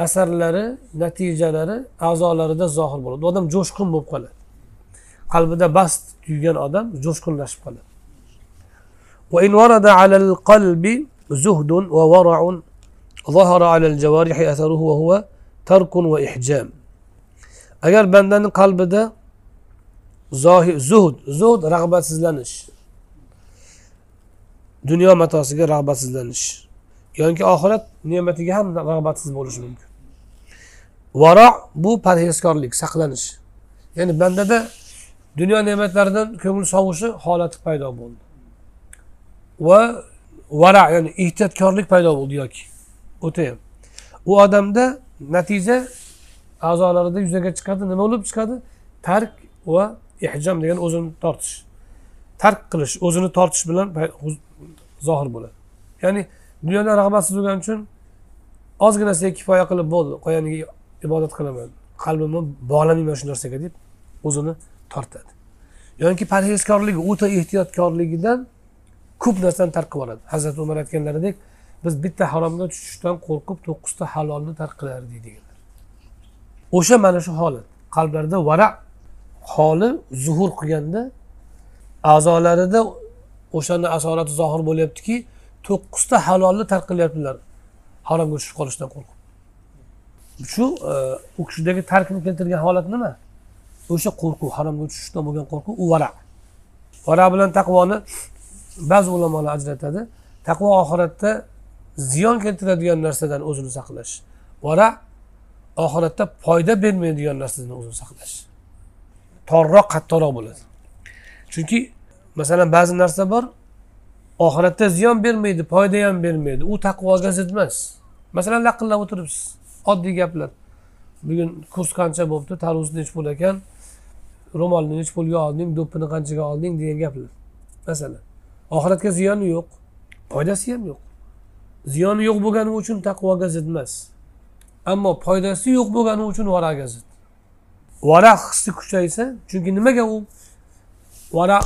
asarlari natijalari a'zolarida zohir bo'ladi odam jo'shqin bo'lib qoladi qalbida bast tuygan odam jo'shqinlashib qoladi وإن ورد على القلب زهد وورع ظهر على الجوارح أثره وهو ترك وإحجام agar bandani qalbida zohir zuhd zuhd rag'batsizlanish dunyo matosiga rag'batsizlanish yoki oxirat ne'matiga ham rag'batsiz bo'lishi mumkin. Varo bu parhezkorlik saqlanish. Ya'ni bandada dunyo ne'matlaridan ko'ngli sovishi holati paydo bo'ldi. Va vara ya'ni ehtiyotkorlik paydo bo'ldi yoki o'tayam. U odamda natija a'zolarida yuzaga chiqadi nima bo'lib chiqadi? Tark va ehjom degan o'zini tortish. Tark qilish o'zini tortish bilan zohir bo'ladi. Ya'ni dunyodan rag'batsiz bo'lgani uchun ozgina narsaga kifoya qilib bo'ldi. Qo'yaniga ibodat qilaman. Qalbimni bog'lamayman shu narsaga deb o'zini tortadi. Yoki parhezkorligi o'ta ehtiyotkorligidan ko'p narsani tark qilib yuboradi hazrati umar aytganlaridek biz bitta haromga tushishdan qo'rqib to'qqizta halolni tark qilardik deganlar. O'sha mana shu holat. Qalblarida vara holi zuhur qilganda a'zolarida o'shani asorati zohir bo'lyaptiki to'qqizta halolni tark qilyaptilar haromga tushib qolishdan qo'rqib. Shu e, u kishidagi tarkni keltirgan holat nima? O'sha qo'rquv haromga tushishdan bo'lgan qo'rquv u vara. Vara bilan taqvoni ba'zi ulamolar ajratadi. Taqvo oxiratda ziyon keltiradigan narsadan o'zini saqlash. Vara oxiratda foyda bermaydigan narsadan o'zini saqlash. Torroq qattiqroq bo'ladi. Chunki masalan ba'zi narsa bor oxiratda ziyon bermaydi foyda ham bermaydi. U taqvoga zid emas masalan laqillab o'tiribsiz. Oddiy gaplar. Bugun kurs qancha bo'libdi tarvuz nechi pul ekan? Ro'molni nechi pulga olding? Do'ppini qanchaga olding? degan gaplar. Masalan oxiratga ziyoni yo'q. Foydasi ham yo'q. Ziyoni yo'q bo'lgani uchun taqvoga zid emas ammo foydasi yo'q bo'lgani uchun varaga zid vara hissi kuchaysa chunki nimaga u? Vara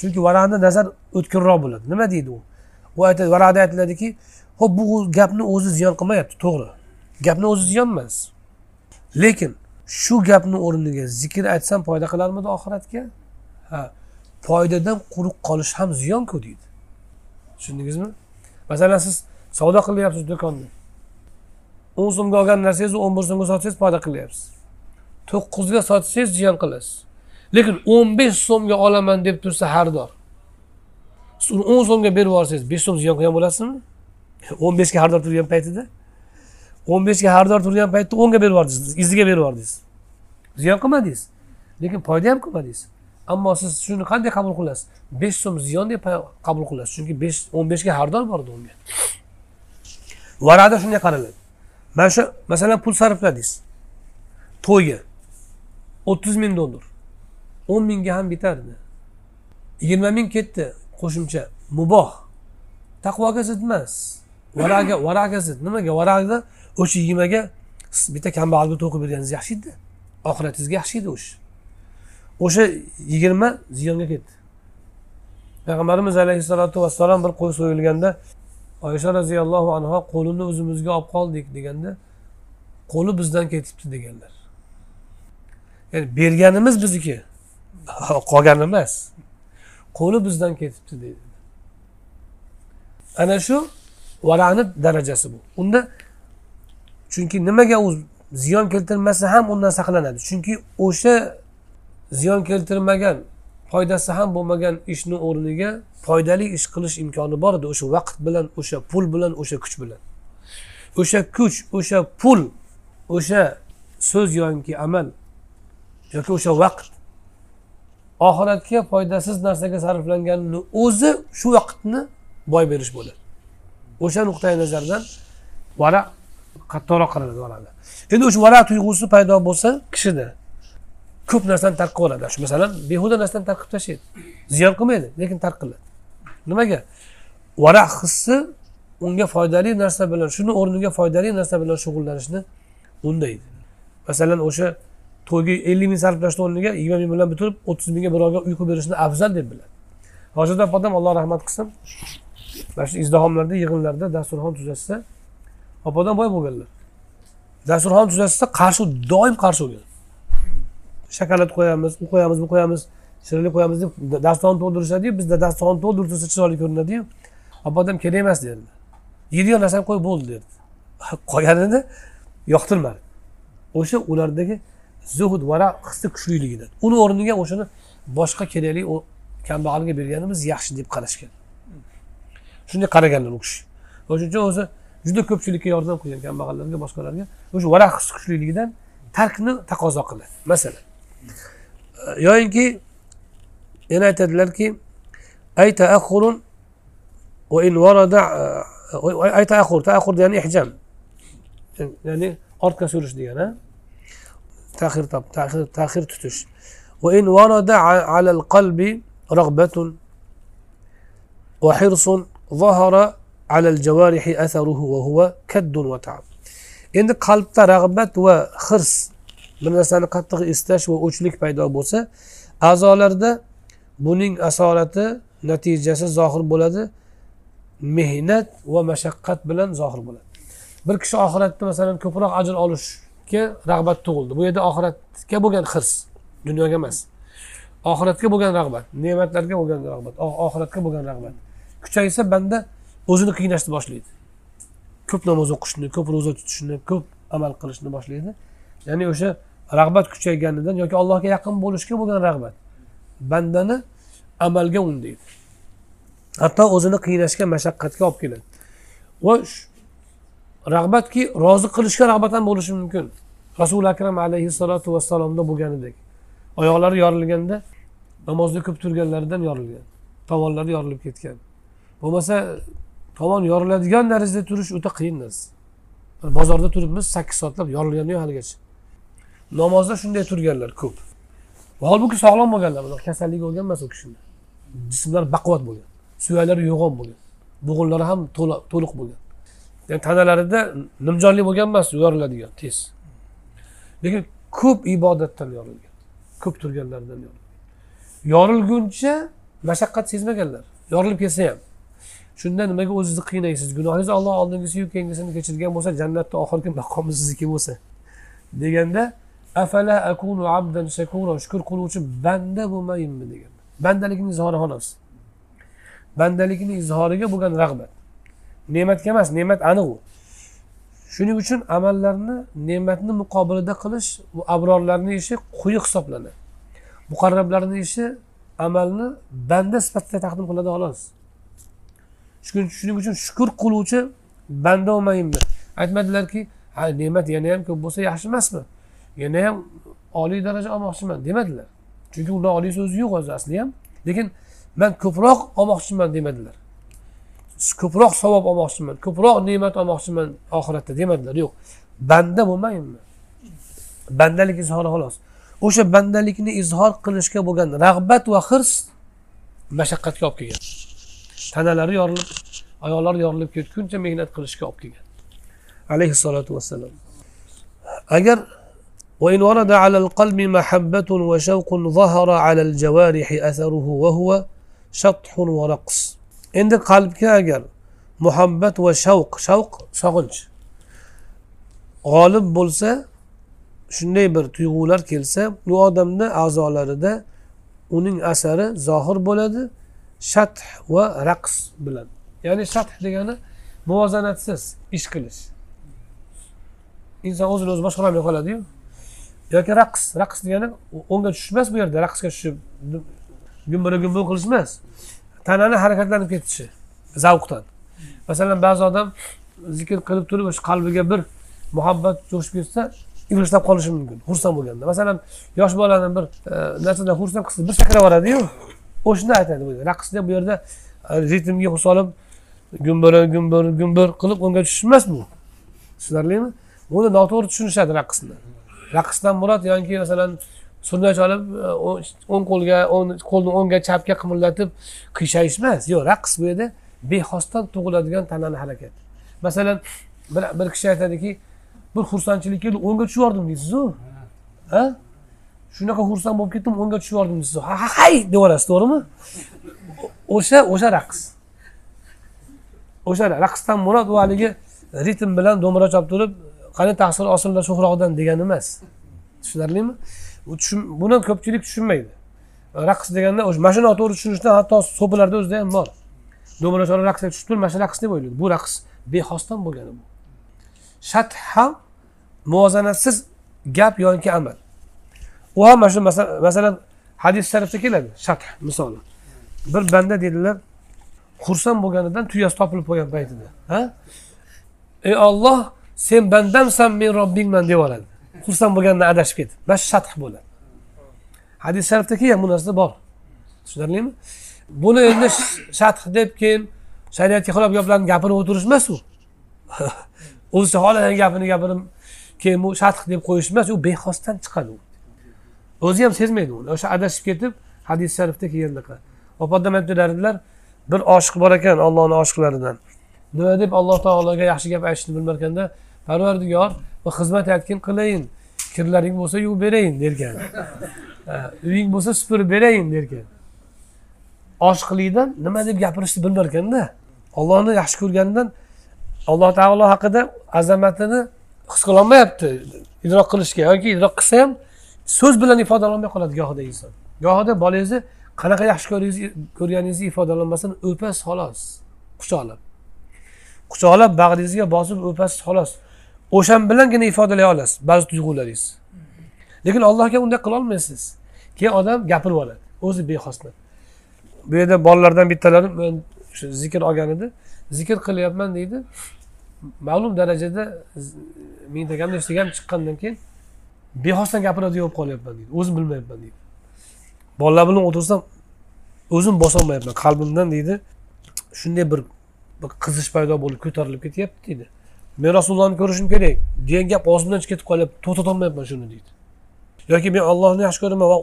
chunki varani nazar o'tkirroq bo'ladi. Nima deydi u? U aytadi varada aytiladiki ho'p bu gapni o'zi ziyon qilmayapti to'g'ri. Gapni o'zi ziyon emas. Lekin shu gapni o'rniga zikr aytsam foyda qilarmidi oxiratga? Ha foydadan quruq qolish ham ziyonku deydi. Tushundingizmi? Masalan siz savdo qilyapsiz do'konda. O'n so'mga olgan narsangizni o'n bir so'mga sotsangiz foyda qilyapsiz. To'qqizga sotsangiz ziyon qilasiz. Lekin o'n besh so'mga olaman deb tursa xaridor siz uni o'n so'mga berib yuborsangiz besh so'm ziyon qilgan bo'lasizmi? [laughs] o'n beshga xaridor turgan paytida? o'n beshga xaridor turgan paytda o'nga berib yubordingiz iziga berib yubordingiz ziyon qilmadingiz. Lekin foyda ham qilmadingiz. Ammo siz shuni qanday qabul qilasiz? Besh so'm ziyon deb qabul qilasiz. Chunki besh o'n beshga xaridor bor edi unga. [sniffs] Varada shunday qaraladi. Mana shu masalan pul sarfladingiz. To'yga o'ttiz ming dollar. O'n mingga ham bitardi. Yigirma ming ketdi qo'shimcha. Muboh. Taqvoga zid emas. Varaga varaga zid. Nimaga? Varaqda o'sha yigirmaga bitta kambag'alga to'qib berganingiz yaxshi edi. Oxiratingizga yaxshi edi o'sha o'sha yigirma ziyonga ketdi. Payg'ambarimiz alayhissalotu vassalom bir qo'y so'yilganda oysha roziyallohu anhu qo'lini o'zimizga olib qoldik deganda qo'li bizdan ketibdi deganlar. Ya'ni berganimiz bizniki. Qolgan emas. Qo'li bizdan ketibdi deydi. Ana shu varani darajasi bu. Unda chunki nimaga u ziyon keltirmasa ham undan saqlanadi. Chunki o'sha ziyon keltirmagan foydasi ham bo'lmagan ishni o'rniga foydali ish qilish imkoni bor edi. O'sha vaqt bilan o'sha pul bilan o'sha kuch bilan. O'sha kuch o'sha pul o'sha so'z yoki amal yoki o'sha vaqt oxiratga foydasiz narsaga sarflanganini o'zi shu vaqtni boy berish bo'ladi. O'sha nuqtai nazardan vara qattiqroq qaraladi varaqga endi o'sha vara tuyg'usi paydo bo'lsa kishida ko'p narsani tark qilib shu masalan behuda narsani tark qilib tashlaydi. Ziyon qilmaydi lekin tark qiladi. Nimaga? Vara hissi unga foydali narsa bilan shuni o'rniga foydali narsa bilan shug'ullanishni undaydi. Masalan o'sha to'yga ellik ming sarflashni o'rniga yigirma ming bilan bitirib o'ttiz mingga birovga uy berishni afzal deb biladi. Hojat odam alloh rahmat qilsin. Mana shu izdihomlarda yig'inlarda dasturxon tuzatsa opadan boy bo'lganlar. Dasturxon tuzatsa qarshi doim qarshi bo'lgan shokolad qo'yamiz u qo'yamiz bu qo'yamiz shirinlik qo'yamiz deb dasturxon to'ldirishadiyu bizda dasturxon to'ldirsa chiroyli ko'rinadiyu odam kerak emas derdi. Yeydigan narsani qo'y bo'ldi derdi. Qolganini yoqtirmadi. O'sha ulardagi zuhud vara hisni kuchliligidan uni o'rniga o'shani boshqa kerakli kambag'alga berganimiz yaxshi deb qarashgan. Shunday qaraganlar u kishi. O'shaning uchun o'zi juda ko'pchilikka yordam qilgan kambag'allarga boshqalarga. O'sha varaq his kuchliligidan tarkni taqozo qiladi. Masalan e, yoyinki yana aytadilarki ay taaxurun va in varada e, e, ay degani ihjam. Ya'ni ortga surish degani tahir tahir tahir tutish. Va in varada alal qalbi raghbatun va hirsun zahara ala al jawarihi asaruhu wa huwa kaddun va ta'ab. Endi qalbda rag'bat va hirs bir narsani qattiq istash va o'chlik paydo bo'lsa a'zolarda buning asorati natijasi zohir bo'ladi mehnat va mashaqqat bilan zohir bo'ladi. Bir kishi oxiratda masalan ko'proq ajr olish oxiratga rag'bat tug'ildi. Bu yerda oxiratga bo'lgan hirs dunyoga emas. Oxiratga bo'lgan rag'bat ne'matlarga bo'lgan rag'bat oxiratga bo'lgan rag'bat. Kuchaysa banda o'zini qiynashni boshlaydi. Ko'p namoz o'qishni ko'p ro'za tutishni ko'p amal qilishni boshlaydi. Ya'ni o'sha rag'bat kuchayganidan yoki allohga yaqin bo'lishga bo'lgan rag'bat bandani amalga undaydi. Hatto o'zini qiynashga mashaqqatga olib keladi. Va rag'batki rozi qilishga rag'bat ham bo'lishi mumkin. Rasuli akram alayhissalotu vassalomda bo'lganidek oyoqlari yorilganda namozda ko'p turganlaridan yorilgan tovonlari yorilib ketgan. Bo'lmasa tovon yoriladigan darajada turish o'ta qiyin narsa. Bozorda turibmiz sakkiz soatlab yorilgani yo'q haligacha. Namozda shunday turganlar ko'p. Holbuki sog'lom bo'lganlar bunaqa kasalligi bo'lgan emas u kishini jismlari baquvvat bo'lgan suyaklari yo'g'on bo'lgan bo'g'inlari ham to'liq bo'lgan. Ya'ni tanalarida nimjonlik bo'lgan emas yoriladigan tez. Lekin ko'p ibodatdan yorilgan ko'p turganlardan yorilgan. Yorilguncha mashaqqat sezmaganlar yorilib ketsa ham. Shunda nimaga o'zingizni qiynaysiz? Gunohingizni olloh oldingisiyu keyingisini kechirgan bo'lsa jannatda oxirgi maqomi sizniki bo'lsa? Deganda afala akunu abdan shakura shukur qiluvchi banda bo'lmayinmi degan bandalikni izhori xolos. Bandalikni izhoriga bo'lgan rag'bat. Ne'matga emas ne'mat aniq u. Shuning uchun amallarni ne'matni muqobilida qilish bu abrorlarni ishi quyi hisoblanadi. Muqarrablarni ishi amalni banda sifatida taqdim qiladi xolos. Shuning uchun shukur qiluvchi banda bo'lmayinmi aytmadilarki ha ne'mat yana ham ko'p bo'lsa yaxshi emasmi? Yana ham oliy daraja olmoqchiman demadilar. Chunki unda oliy so'zi yo'q o'zi asli ham lekin man ko'proq olmoqchiman demadilar. كبروك صواب أماسمن كبروك نعمة أماسمن آخرة تديم أدلر يو بندة بوما يم بندة لك إظهار خلاص. وش بندة لك ني إظهار قلش كبوغن رغبة وخرس مشقة كاب كيان تنالر يارلب أيالر يارلب كيوت. كنت مهنة قلش كاب كيان عليه الصلاة والسلام. أجر وإن ورد على القلب محبة وشوق ظهر على الجوارح أثره وهو شطح ورقص. Endi qalbga agar muhabbat va shavq shavq sog'inch. G'olib bo'lsa shunday bir tuyg'ular kelsa u odamni a'zolarida uning asari zohir bo'ladi shath va raqs bilan ya'ni shath degani muvozanatsiz ish qilish. Inson o'zini o'zi boshqarolmay qoladiyu yoki raqs raqs degani o'ngga tushish emas bu yerda raqsga tushib gumbira gumbur qilish emas tanani harakatlanib ketishi zavqdan. Masalan ba'zi odam zikr qilib turib o'sha qalbiga bir muhabbat jo'shib ketsa yig'ishtab qolishi mumkin xursand bo'lganda. Masalan yosh bolani bir e, narsadan xursand qilsa bir sakrab yuboradiyu o'shanda aytadi bu raqsda bu yerda e, ritmga solib gumbir gumbir gumbir qilib unga tushish emas bu. Tushunarlimi buni noto'g'ri tushunishadi raqsni. Raqsdan murod yoki masalan surna cholib e, o'ng qo'lga qo'lni o'ngga chapga qimirlatib qiyshayish emas yo'q raqs bu yerda bexosdan tug'iladigan tanani harakati masalan bir bir kishi aytadiki bir xursandchilik keldi o'ngga tushib yubordim deysizu? Ha? Shunaqa xursand bo'lib ketdim o'ngga tushib yubordim deysiz ha ha hay! deb yuborasiz to'g'rimi o'sha o'sha raqs. O'sha raqsdan murod u haligi ritm bilan do'mbira chopib turib qani taqsir osilla shohroqdan degani emas. Tushunarlimi? Buni ko'pchilik tushunmaydi. Raqs deganda o'sha mana shu noto'g'ri tushunishdan hatto so'pilarda o'zida ham bor. Do'mbira chalib raqsga tushib turib mana shu raqs deb o'ylaydi. Bu raqs bexosdan bo'lgani bu. Shat ham muvozanatsiz gap yoki amal. U ham mana shu masalan hadis sharifda keladi shath misoli. Bir banda dedilar xursand bo'lganidan tuyasi topilib qolgan paytida ha? Ey olloh sen bandamsan men robbingman deb yuboradi xursand bo'lganidan adashib ketib mana shu shath bo'ladi hadis sharifda kelgan bu narsa bor. Tushunarlimi? Buni endi shath deb keyin shariatga xilof gaplarni gapirib o'tirish emas u. [laughs] O'zicha xohlagan gapini gapirib keyin bu shath deb qo'yish emas u bexosdan chiqadi u. O'zi ham sezmaydi uni. O'sha adashib ketib hadis sharifda kelgandaqa opam aytdilar bir oshiq bor ekan ollohni oshiqlaridan. Nima deb alloh taologa yaxshi gap aytishni bilmarkanda parvardigor va xizmat aytgin qilayin. Kirlaring bo'lsa yuvib berayin derkan. Uying bo'lsa supurib berayin derkan. Oshiqlikdan nima deb gapirishni bilmar ekanda. Ollohni yaxshi ko'rganidan alloh taolo haqida azamatini his qilolmayapti. Idrok qilishga yoki idrok qilsa ham so'z bilan ifodalolmay qoladi gohida inson. Gohida bolangizni qanaqa yaxshi ko'rganingizni ifodalolmasdan o'pasiz xolos. Quchoqlab. Quchoqlab bag'ringizga bosib o'pasiz xolos. O'shan bilangina ifodalay olasiz. Ba'zi tuyg'ularingizni lekin allohga unday qilolmaysiz. Keyin odam gapirib oladi. O'zi bexosdan bu yerda bolalardan bittalari men shu zikr olgan edi. Zikr qilyapman deydi. Ma'lum darajada mingtakamni eshitgan chiqqandan keyin bexosdan gapiradigan bo'lib qolyapman deydi. O'zim bilmayapman deydi. Bolalar bilan o'tirsam o'zim bosolmayapman qalbimdan deydi. Shunday bir bir qizish paydo bo'lib ko'tarilib ketyapti deydi. Men rasulullohni ko'rishim kerak. Degan gap og'zimdan chiqib ketib qolyapti. To'xtatolmayapman shuni deydi. Yoki men ollohni yaxshi ko'raman va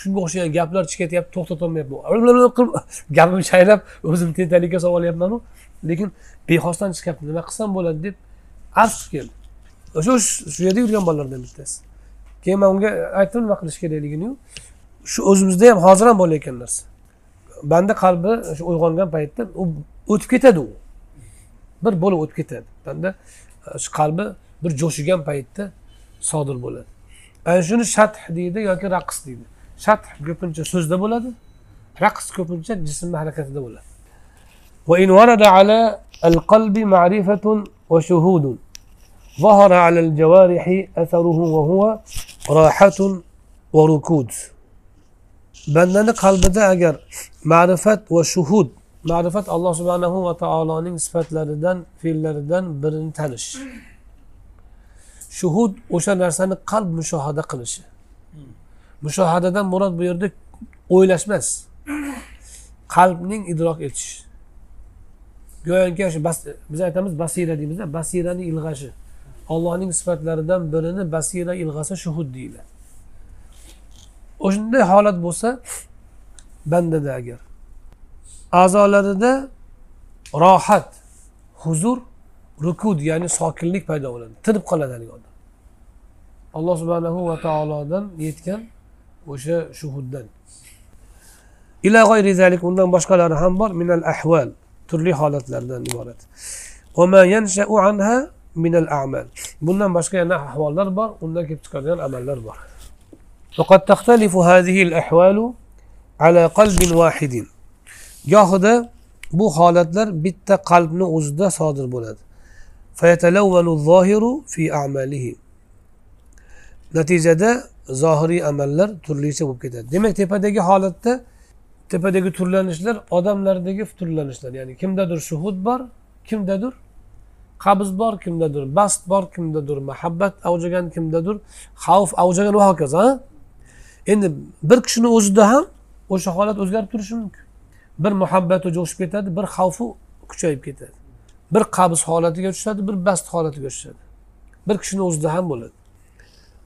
shunga o'xshagan gaplar chiqib ketyapti to'xtatolmayapman qilib [laughs] gapim chaynab o'zimni tentaklikka solib olyapmanu. Lekin bexosdan chiqyapti. Nima qilsam bo'ladi deb arz qilib keldi. O'sha shu yerda yurgan bolalardan bittasi. Keyin man unga aytdim nima qilish kerakligini shu o'zimizda ham hozir ham bo'layotgan narsa. Banda qalbi shu uyg'ongan paytda u o'tib ketadi u. Bir bo'lib o'tib ketadi. Banda shu qalbi bir jo'shigan paytda sodir bo'ladi ana shuni shath deydi yoki raqs deydi shath ko'pincha so'zda bo'ladi raqs ko'pincha jismni harakatida bo'ladi وإن ورد على القلب معرفة وشهود ظهر على الجوارح أثره وهو راحة وركود qalbida agar ma'rifat va shuhud ma'rifat alloh subhanahu va taoloning sifatlaridan fe'llaridan birini tanish. Shuhud o'sha narsani qalb mushohada qilishi. Mushohadadan murod bu yerda o'ylash emas qalbning idrok etish go'yoki shu biz aytamiz basira deymizda basirani ilg'ashi. Ollohning sifatlaridan birini basira ilg'asa shuhud deyiladi. O'shanday holat bo'lsa bandada agar a'zolarida rohat huzur rukud ya'ni sokinlik paydo bo'ladi tinib qoladi haligi odam alloh subhanahu va taolodan yetgan o'sha shuhuddan ila g'oyri zalik undan boshqalari ham bor minal ahval turli holatlardan iborat anha minal a'mal bundan boshqa yana ahvollar bor undan kelib chiqadigan amallar bor فقد تختلف هذه الأحوال على قلب واحد gohida bu holatlar bitta qalbni o'zida sodir bo'ladi. Natijada zohiriy amallar turlicha bo'lib ketadi. Demak tepadagi holatda tepadagi turlanishlar odamlardagi turlanishlar. Ya'ni kimdadir shuhud bor kimdadir qabz bor kimdadir bast bor kimdadir muhabbat avjagan kimdadir xavf avjagan va hokazo endi bir kishini o'zida ham o'sha holat o'zgarib turishi mumkin. Bir muhabbati jo'shib ketadi bir xavfi kuchayib ketadi bir qabz holatiga tushadi bir bast holatiga tushadi bir kishini o'zida ham bo'ladi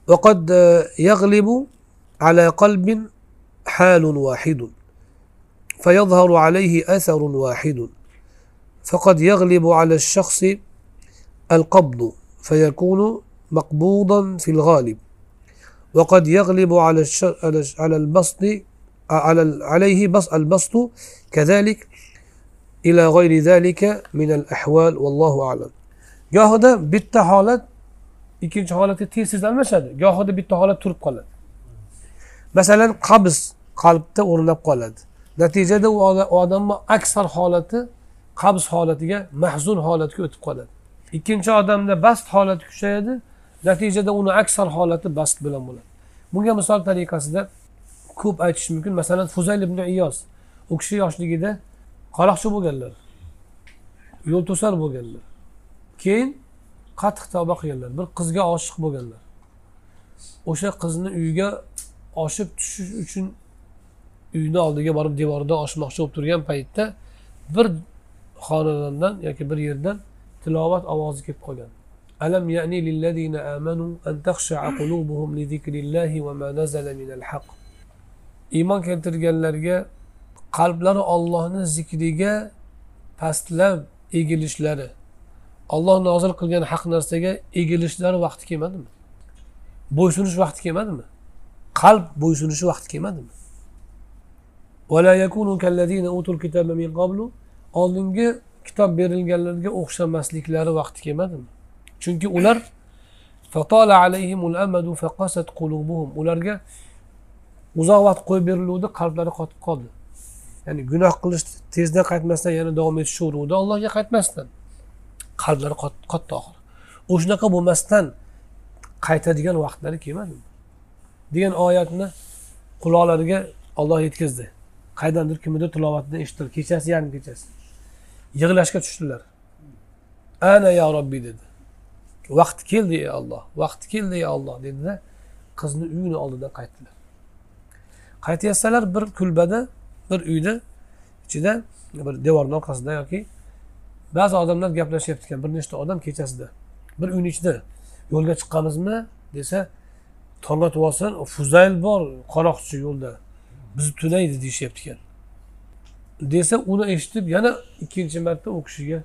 وقد يغلب على قلب حال واحد فيظهر عليه أثر واحد فقد يغلب على الشخص القبض فيكون مقبوضا في الغالب وقد يغلب على على البسط عليه بس البسط كذلك إلى غير ذلك من الأحوال والله أعلم gohida bitta holat ikkinchi holatga tez almashadi gohida bitta holat turib qoladi masalan qabz qalbda o'rnab qoladi natijada u odamni aksar holati qabz holatiga mahzun holatga o'tib qoladi ikkinchi odamda bast holati kuchayadi natijada uni aksar holati bast bilan bo'ladi bunga misol tariqasida ko'p aytish mumkin. Masalan fuzayl ibn iyos u kishi yoshligida qaroqchi bo'lganlar yo'l to'sar bo'lganlar keyin qattiq tavba qilganlar bir qizga oshiq bo'lganlar. O'sha qizni uyiga oshib tushish uchun uyni oldiga borib devordan oshmoqchi bo'lib turgan paytda bir xonadondan yoki bir yerdan tilovat ovozi kelib qolgan. Alam yani lilladina amanu an taxsha qulubuhum li zikrillahi va ma nazala minal haqq. Iymon keltirganlarga qalblari ollohni zikriga pastlab egilishlari olloh nozil qilgan haq narsaga egilishlari vaqti kelmadimi? Bo'ysunish vaqti kelmadimi? Qalb bo'ysunishi vaqti kelmadimi? Oldingi kitob berilganlarga o'xshamasliklari vaqti kelmadimi? Chunki ular ularga uzoq vaqt qo'yib beriluvdi qalblari qotib qoldi. Ya'ni gunoh qilish tezda qaytmasdan yana davom etishaveruvdi allohga qaytmasdan. Qalblari qotdi oxiri. O'shanaqa bo'lmasdan qaytadigan vaqtlari kelmadimi degan oyatni quloqlariga olloh yetkazdi. Qaydandir kimnidir tilovatini eshitdilar kechasi yarim kechasi. Yig'lashga tushdilar. Ana yo robbiy dedi. Vaqti keldi ey olloh vaqti keldi ey olloh dedida qizni uyini oldidan qaytdilar. Qaytayotsalar bir kulbada bir uyda ichida bir devorni orqasida yoki ba'zi odamlar gaplashyapti ekan bir nechta odam kechasida. Bir uyni ichida yo'lga chiqqanmizmi desa tong otib olsin fuzayl bor qaroqchi yo'lda bizni tunaydi deyishyapti ekan desa uni eshitib yana ikkinchi marta u kishiga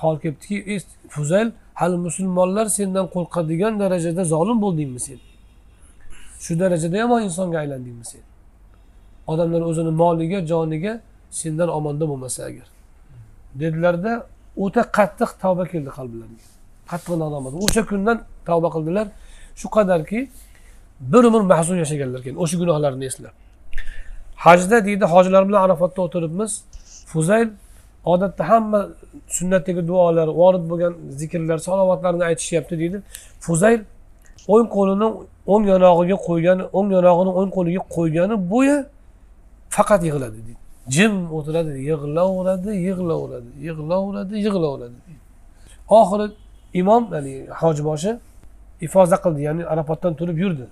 hol kelibdiki fuzayl hali musulmonlar sendan qo'rqadigan darajada zolim bo'ldingmi sen? Shu darajada yomon insonga aylandingmi sen? Odamlar o'zini moliga joniga sendan omonda bo'lmasa agar. Dedilarda o'ta qattiq tavba keldi qalblariga qattiq nadomat o'sha kundan tavba qildilar. Shu qadarki bir umr mahzun yashaganlar ekan o'sha gunohlarini eslab. Hajda deydi hojilar bilan arafatda o'tiribmiz. Fuzayl odatda hamma sunnatdagi duolar vorid bo'lgan zikrlar salovatlarni aytishyapti deydi. Fuzayl o'ng qo'lini o'ng yonog'iga qo'ygani o'ng yonog'ini o'ng qo'liga qo'ygani bo'yi faqat yig'ladi deydi. Jim o'tiradi yig'laveradi yig'laveradi yig'laveradi yig'laveradi oxiri imom ya'ni hojiboshi ifoza qildi ya'ni arafotdan turib yurdi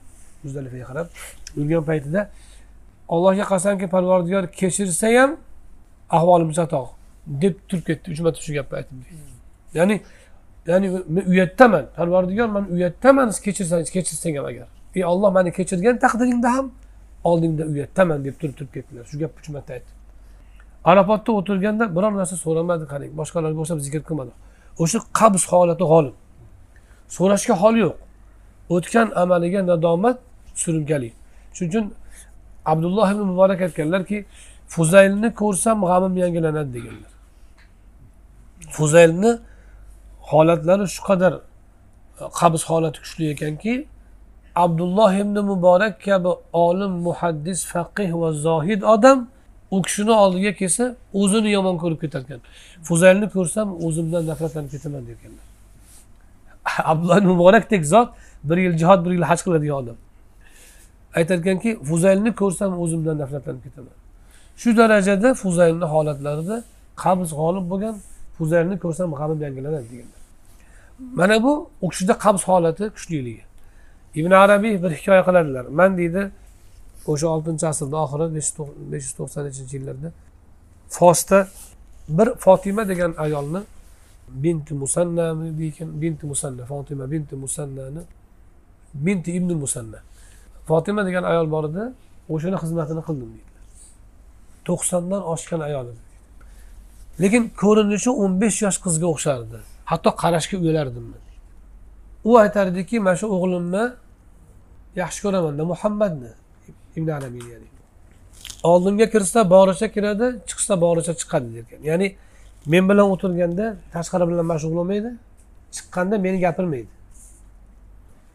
muzdalifaga qarab. Yurgan paytida allohga qasamki parvardigor kechirsa ham ahvolim chatoq deb turib ketdi uch marta shu gapni aytib ya'ni ya'ni men uyatdaman parvardigor man uyatdaman kechirsangiz kechirsang ham agar. Ey olloh mani kechirgan taqdiringda ham oldingda uyatdaman deb turib turib ketdilar. Shu gapni uch marta aytdi. Arafotda o'tirganda biror narsa so'ramadi qarang. Boshqalarga o'xshab zikr qilmadi o'sha qabz holati g'olib so'rashga holi yo'q. O'tgan amaliga nadomat surunkali. Shuning uchun abdulloh ibn muborak aytganlarki fuzaylni ko'rsam g'amim yangilanadi deganlar. Fuzaylni holatlari shu qadar e, qabz holati kuchli ekanki abdulloh ibn muborak kabi olim muhaddis faqih va zohid odam u kishini oldiga kelsa o'zini yomon ko'rib ketarkan. Fuzaylni ko'rsam o'zimdan nafratlanib ketaman derkanlar [laughs] abdulloh ibn muborakdek zot bir yil jihod bir yil haj qiladigan odam. Aytarkanki fuzaylni ko'rsam o'zimdan nafratlanib ketaman. Shu darajada fuzaylni holatlarida qabz g'olib bo'lgan ko'zlarini ko'rsam g'amim yangilanadi deganlar mana bu u kishida qabz holati kuchliligi. Ibn arabiy bir hikoya qiladilar. Man deydi o'sha oltinchi asrni oxiri besh yuz to'qson nechinchi yillarda fosda bir fotima degan ayolni binti musannami binti musanna fotima binti musannani binti ibn musanna. Fotima degan ayol bor edi o'shani xizmatini qildim deydilar. To'qsondan oshgan ayol edi. Lekin ko'rinishi o'n besh yosh qizga o'xshardi. Hatto qarashga uyalardim u aytardiki mana shu o'g'limni yaxshi ko'ramanda muhammadni. Ibn arabiy ya'ni oldimga kirsa boricha kiradi chiqsa boricha chiqadi derkan ya'ni men bilan o'tirganda tashqari bilan mashg'ul bo'lmaydi chiqqanda meni gapirmaydi.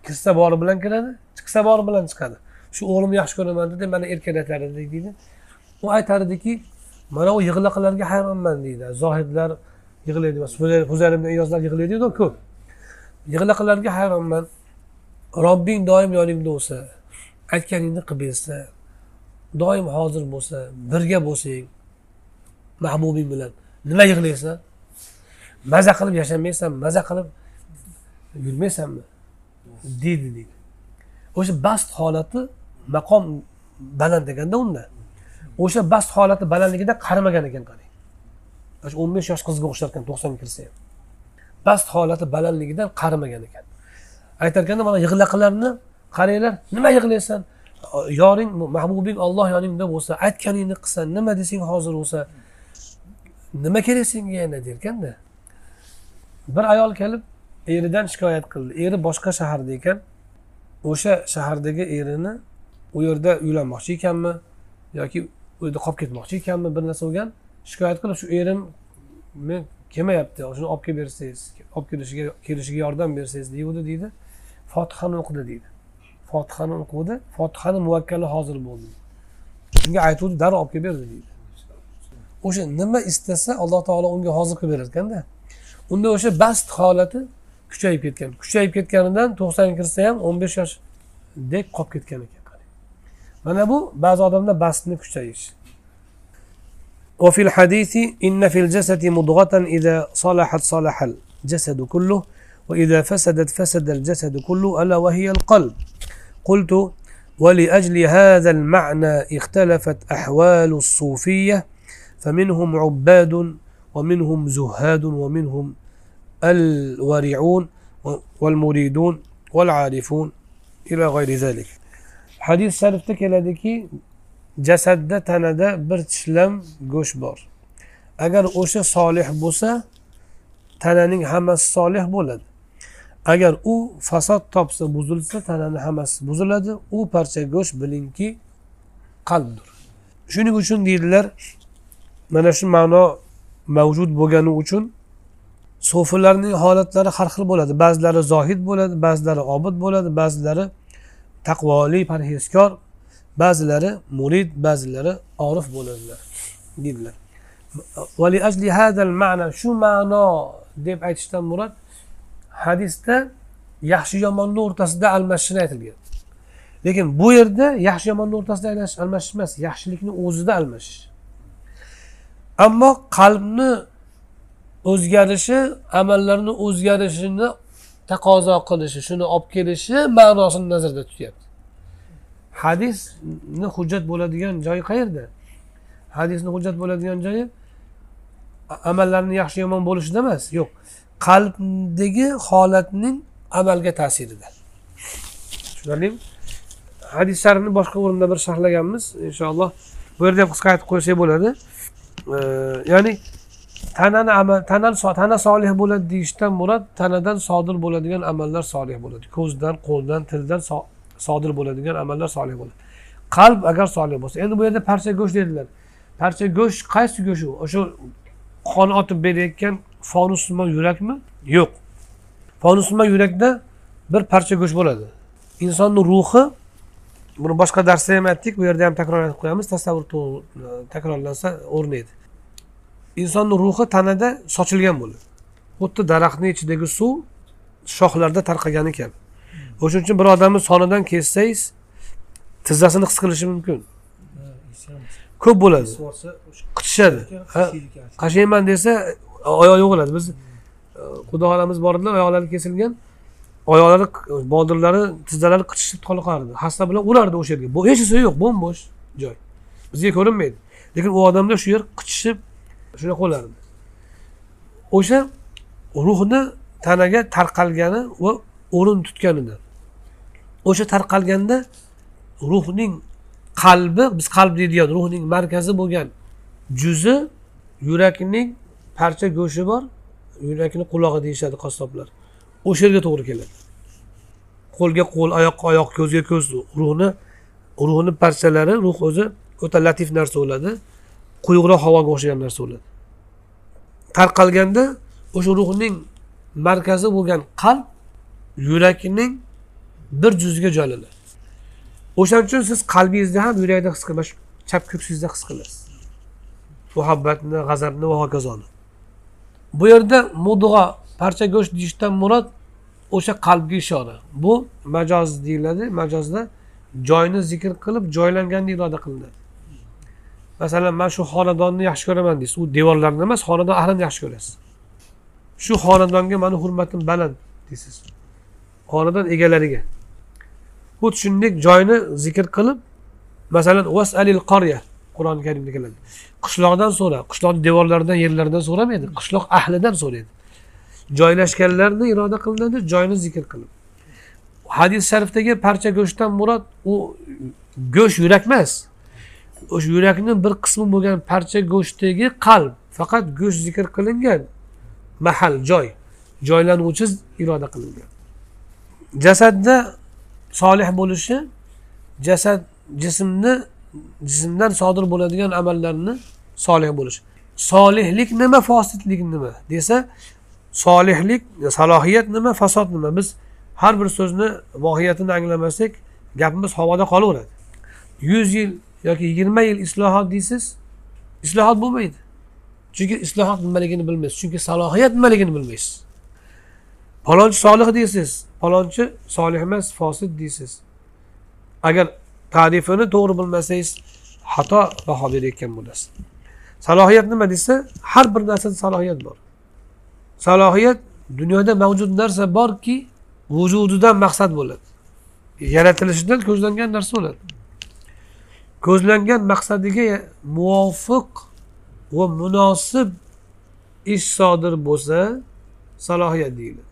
Kirsa bori bilan kiradi chiqsa bori bilan chiqadi. Shu o'g'limni yaxshi ko'raman dedi mana erkalatar edi deydi. U aytardiki mana u yig'laqlarga hayronman deydi. Zohidlar yig'laydi. Huzayr ibn iyozlar yig'laydiku ko'p. Yig'laqlarga hayronman. Robbing doim yoningda bo'lsa aytganingni qilib bersa doim hozir bo'lsa birga bo'lsang mahbubing bilan nima yig'laysan? Maza qilib yashamaysan maza qilib yurmaysanmi? Deydi deydi. O'sha bast holati maqom baland ekanda unda. O'sha bast holati balandligida qarimagan ekan qarang o'sha o'n besh yosh qizga o'xshar ekan to'qsonga kirsa ham. Bast holati balandligidan qarimagan ekan. Aytar ekanda mana yig'laqilarni qaranglar nima yig'laysan? Yoring mahbubing olloh yoningda bo'lsa aytganingni qilsan nima desang hozir bo'lsa nima kerak senga yana derkanda. Bir ayol kelib eridan shikoyat qildi. Eri boshqa shaharda ekan. O'sha shahardagi erini u yerda uylanmoqchi ekanmi yoki uyda qolib ketmoqchi ekanmi? Bir narsa bo'lgan. Shikoyat qilib shu erim men kelmayapti shuni olib kelib bersangiz olib kelishiga kelishiga yordam bersangiz deguvdi deydi. Fotihani o'qidi deydi. Fotihani o'qidi fotihani muvakkali hozir bo'ldi. Shunga aytuvdi darrov olib kelib berdi deydi. O'sha nima istasa alloh taolo unga hozir qilib berar ekanda unda o'sha bast holati kuchayib ketgan. Kuchayib ketganidan to'qsonga kirsa ham o'n besh yoshdek qolib ketgan ekan. Mana bu ba'zi odamda bastni kuchayish وفي الحديث إن في الجسد مضغة إذا صلحت صلح الجسد كله وإذا فسدت فسد الجسد كله ألا وهي القلب قلت ولأجل هذا المعنى اختلفت أحوال الصوفية فمنهم عباد ومنهم زهاد ومنهم الورعون والمريدون والعارفون إلى غير ذلك hadis sharifda keladiki jasadda tanada bir tishlam go'sht bor. Agar o'sha solih bo'lsa tananing hammasi solih bo'ladi. Agar u fasod topsa buzilsa tanani hammasi buziladi. U parcha go'sht bilingki qalbdir. Shuning uchun deydilar mana shu ma'no mavjud bo'lgani uchun sofilarning holatlari har xil bo'ladi. Ba'zilari zohid bo'ladi ba'zilari obid bo'ladi ba'zilari taqvoli parhezkor ba'zilari murid ba'zilari orif bo'ladilar deydilar. Shu ma'no deb aytishdan murod hadisda yaxshi yomonni o'rtasida almashishini aytilgan. Lekin bu yerda yaxshi yomonni o'rtasida almashish emas yaxshilikni o'zida almashish. Ammo qalbni o'zgarishi amallarni o'zgarishini taqozo qilishi shuni olib kelishi ma'nosini nazarda tutyapti. Hadisni hujjat bo'ladigan joyi qayerda? Hadisni hujjat bo'ladigan joyi amallarni yaxshi yomon bo'lishida emas yo'q. Qalbdagi holatning amalga ta'sirida. Tushunarlimi? Hadis sharifni boshqa o'rinda bir sharhlaganmiz inshaalloh. Bu yerda ham qisqa aytib qo'ysak bo'ladi. Ya'ni tanani amal tana tana solih bo'ladi deyishdan murod tanadan sodir bo'ladigan amallar solih bo'ladi. Ko'zdan qo'ldan tildan sodir bo'ladigan amallar solih bo'ladi. Qalb agar solih bo'lsa endi bu yerda parcha go'sht dedilar. Parcha go'sht qaysi go'sht u? O'sha qon otib berayotgan fonusman yurakmi? Yo'q. Fonusman yurakda bir parcha go'sht bo'ladi. Insonni ruhi buni boshqa darsda ham aytdik bu yerda ham takror aytib qo'yamiz tasavvur takrorlansa o'rnaydi insonni ruhi tanada sochilgan bo'ladi xuddi daraxtni ichidagi suv shoxlarda tarqagani kabi o'shaning uchun bir odamni sonidan kessangiz tizzasini his qilishi mumkin. Ko'p bo'ladi. Qichishadi qashayman desa oyog'i yo'qoladi biz xudo xohlamiz bor edilar oyoqlari kesilgan. Oyoqlari bodirlari tizzalari qichishib qolqardi. Xasta bilan urardi o'sha yerga. Hech narsa yo'q bo'sh joy. Bizga ko'rinmaydi. Lekin u odamda shu yer qichishib shunaqa bo'lardi o'sha ruhni tanaga tarqalgani va o'rin tutganidan o'sha tarqalganda ruhning qalbi biz qalb deydigan ruhning markazi bo'lgan juzi yurakning parcha go'shti bor yurakni qulog'i deyishadi qassoblar. O'sha yerga to'g'ri keladi. Qo'lga qo'l oyoqqa oyoq ko'zga ko'z ruhni ruhni parchalari ruh o'zi o'ta latif narsa bo'ladi. Quyuqroq havoga o'xshagan narsa bo'ladi. Tarqalganda o'sha ruhning markazi bo'lgan qalb yurakning bir juziga joylanadi. O'shaning uchun siz qalbingizda ham yurakda his qilmas chap ko'ksingizda his qilasiz. Muhabbatni g'azabni va hokazoni bu yerda mudg'a parcha go'sht deyishdan murod o'sha qalbga ishora. Bu majoz deyiladi. Majozda joyni zikr qilib joylanganni iroda qilinadi. Masalan man shu xonadonni yaxshi ko'raman deysiz. U devorlarni emas xonadon ahlini yaxshi ko'rasiz. Shu xonadonga mani hurmatim baland deysiz. Xonadon egalariga. Xuddi shuningdek joyni zikr qilib masalan vasalil qorya qur'oni karimda keladi. Qishloqdan so'ra qishloqni devorlaridan yerlaridan so'ramaydi qishloq ahlidan so'raydi. Joylashganlarni iroda qilinadi joyni zikr qilib. Hadis sharifdagi parcha go'shtdan murod u go'sht yurak emas. O'sha yurakni bir qismi bo'lgan parcha go'shtdagi qalb faqat go'sht zikr qilingan mahal joy joylanuvchi iroda qilingan. Jasadda solih bo'lishi jasad jismni jismdan sodir bo'ladigan amallarni solih bo'lish solihlik nima fosidlik nima desa solihlik salohiyat nima fasod nima? Biz har bir so'zni mohiyatini anglamasak gapimiz havoda qolaveradi. Yuz yil yoki yigirma yil islohot deysiz islohot bo'lmaydi. Chunki islohot nimaligini bilmaysiz chunki salohiyat nimaligini bilmaysiz. Palonchi solih deysiz palonchi solih emas fosil deysiz. Agar tarifini to'g'ri bilmasangiz xato baho berayotgan bo'lasiz salohiyat nima desa har bir narsada salohiyat bor. Salohiyat dunyoda mavjud narsa borki vujudidan maqsad bo'ladi. Yaratilishidan ko'zlangan narsa bo'ladi. Ko'zlangan maqsadiga muvofiq va munosib ish sodir bo'lsa salohiyat deyiladi.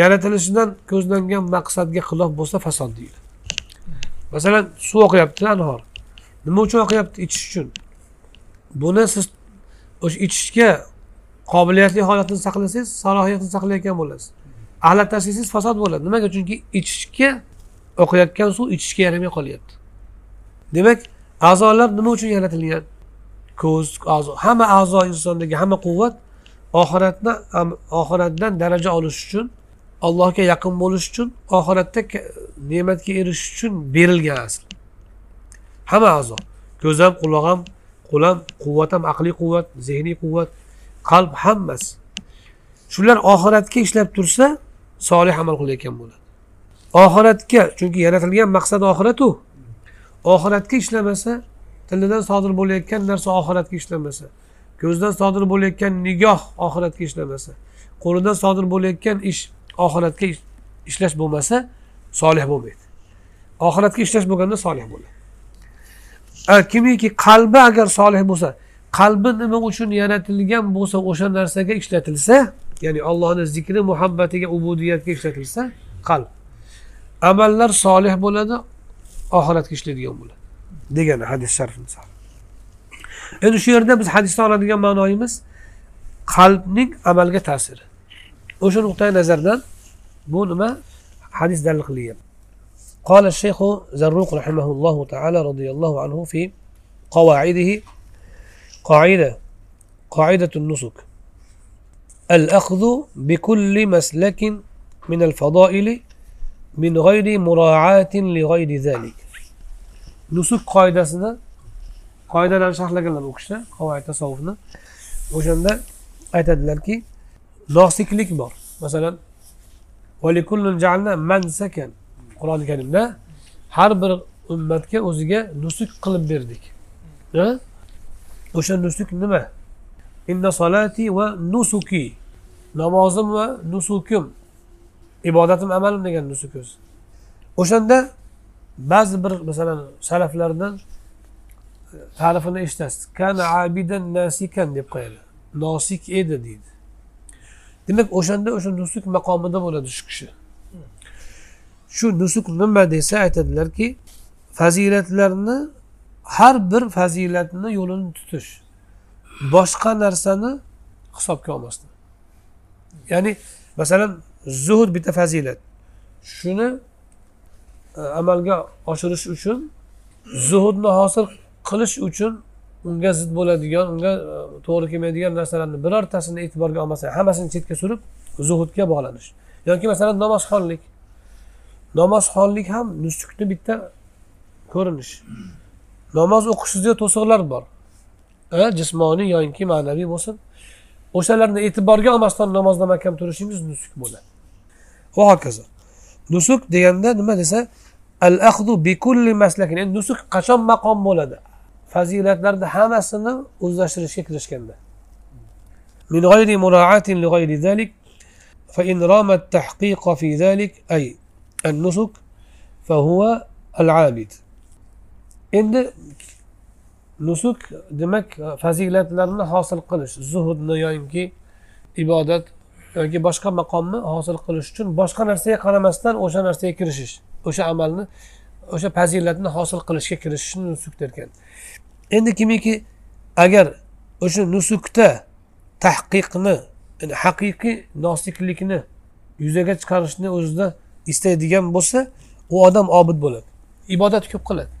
Yaratilishidan ko'zlangan maqsadga xilof bo'lsa fasod deyiladi. Masalan suv oqyapti anhor. Nima uchun oqyapti? Ichish uchun. Buni siz o'sha ichishga qobiliyatli holatini saqlasangiz salohiyatni saqlayotgan bo'lasiz. Ahlat tashlasangiz fasod bo'ladi. Nimaga? Chunki ichishga oqayotgan suv ichishga yaramay qolyapti. Demak a'zolar nima uchun yaratilgan? Ko'z a'zo hamma a'zo insondagi hamma quvvat oxiratni oxiratdan daraja olish uchun allohga yaqin bo'lish uchun oxiratda ne'matga erishish uchun berilgan asl. Hamma a'zo. Ko'z ham quloq ham qo'l ham quvvat ham aqliy quvvat zehniy quvvat qalb hammasi. Shular oxiratga ishlab tursa solih amal qilayotgan bo'ladi. Oxiratga chunki yaratilgan maqsad oxiratu. Oxiratga ishlamasa tilidan sodir bo'layotgan narsa oxiratga ishlamasa ko'zdan sodir bo'layotgan nigoh oxiratga ishlamasa qo'lidan sodir bo'layotgan ish oxiratga ishlash bo'lmasa solih bo'lmaydi. Oxiratga ishlash bo'lganda solih bo'ladi. Kimiki qalbi agar solih bo'lsa qalbi nima uchun yaratilgan bo'lsa o'sha narsaga ishlatilsa ya'ni allohni zikri muhabbatiga ubudiyatga ishlatilsa qalb. Amallar solih bo'ladi oxiratga ishlaydigan bo'ladi degani hadis sharif endi shu yerda biz hadisdan oladigan ma'noyimiz qalbning amalga ta'siri o'sha nuqtai nazardan bu nima hadis dalil قال الشيخ زروق رحمه الله تعالى رضي الله عنه في قواعده قاعدة قاعدة النسك الأخذ بكل مسلك من الفضائل min g'ayri muroatin li g'ayri zalik. Nusuk qoidasida qoidalarni sharhlaganlar o'qishda qavoid tasavvufni. O'shanda aytadilarki nosiklik bor. Masalan mansakan qur'oni karimda har bir ummatga o'ziga nusuk qilib berdik. O'sha nusuk nima? Inna solati va nusuki. Namozim va nusukim. Ibodatim amalim degan nusuk o'zi o'shanda ba'zi bir masalan salaflardan e, ta'rifini eshitasiz. Kana abidan nasikan deb qo'yadi. Nosik edi deydi. Demak o'shanda o'sha nusuk maqomida bo'ladi shu kishi. Shu nusuk nima desa aytadilarki fazilatlarni har bir fazilatni yo'lini tutish. Boshqa narsani hisobga olmasdan ya'ni masalan zuhud bitta fazilat. Shuni e, amalga oshirish uchun zuhudni hosil qilish uchun unga zid bo'ladigan unga e, to'g'ri kelmaydigan narsalarni birortasini e'tiborga olmasdan hammasini chetga surib zuhudga bog'lanish. Yoki masalan namozxonlik. Namozxonlik ham nusukni bitta ko'rinish. Namoz o'qishizda to'siqlar bor. E, jismoniy yoki ma'naviy bo'lsin. O'shalarni e'tiborga olmasdan namozda mahkam turishingiz nusuk bo'ladi. وهكذا نسك ديان ده ما ديسا الأخذ بكل مسلك. يعني نسك قشم مقام مولادا فزيلات لرد حامسنا وزاشر الشيك رشكنا من غير مراعاة لغير ذلك فإن رام التحقيق في ذلك أي النسك فهو العابد. إن نسك دمك فزيلات لرنا حاصل قلش. زهد نيانكي عبادة yoki boshqa maqomni hosil qilish uchun boshqa narsaga qaramasdan o'sha narsaga kirishish o'sha amalni o'sha fazilatni hosil qilishga kirishishni nusuk derkan endi kimiki agar o'sha nusukda tahqiqni haqiqiy nosiklikni yuzaga chiqarishni o'zida istaydigan bo'lsa u odam obid bo'ladi ibodat ko'p qiladi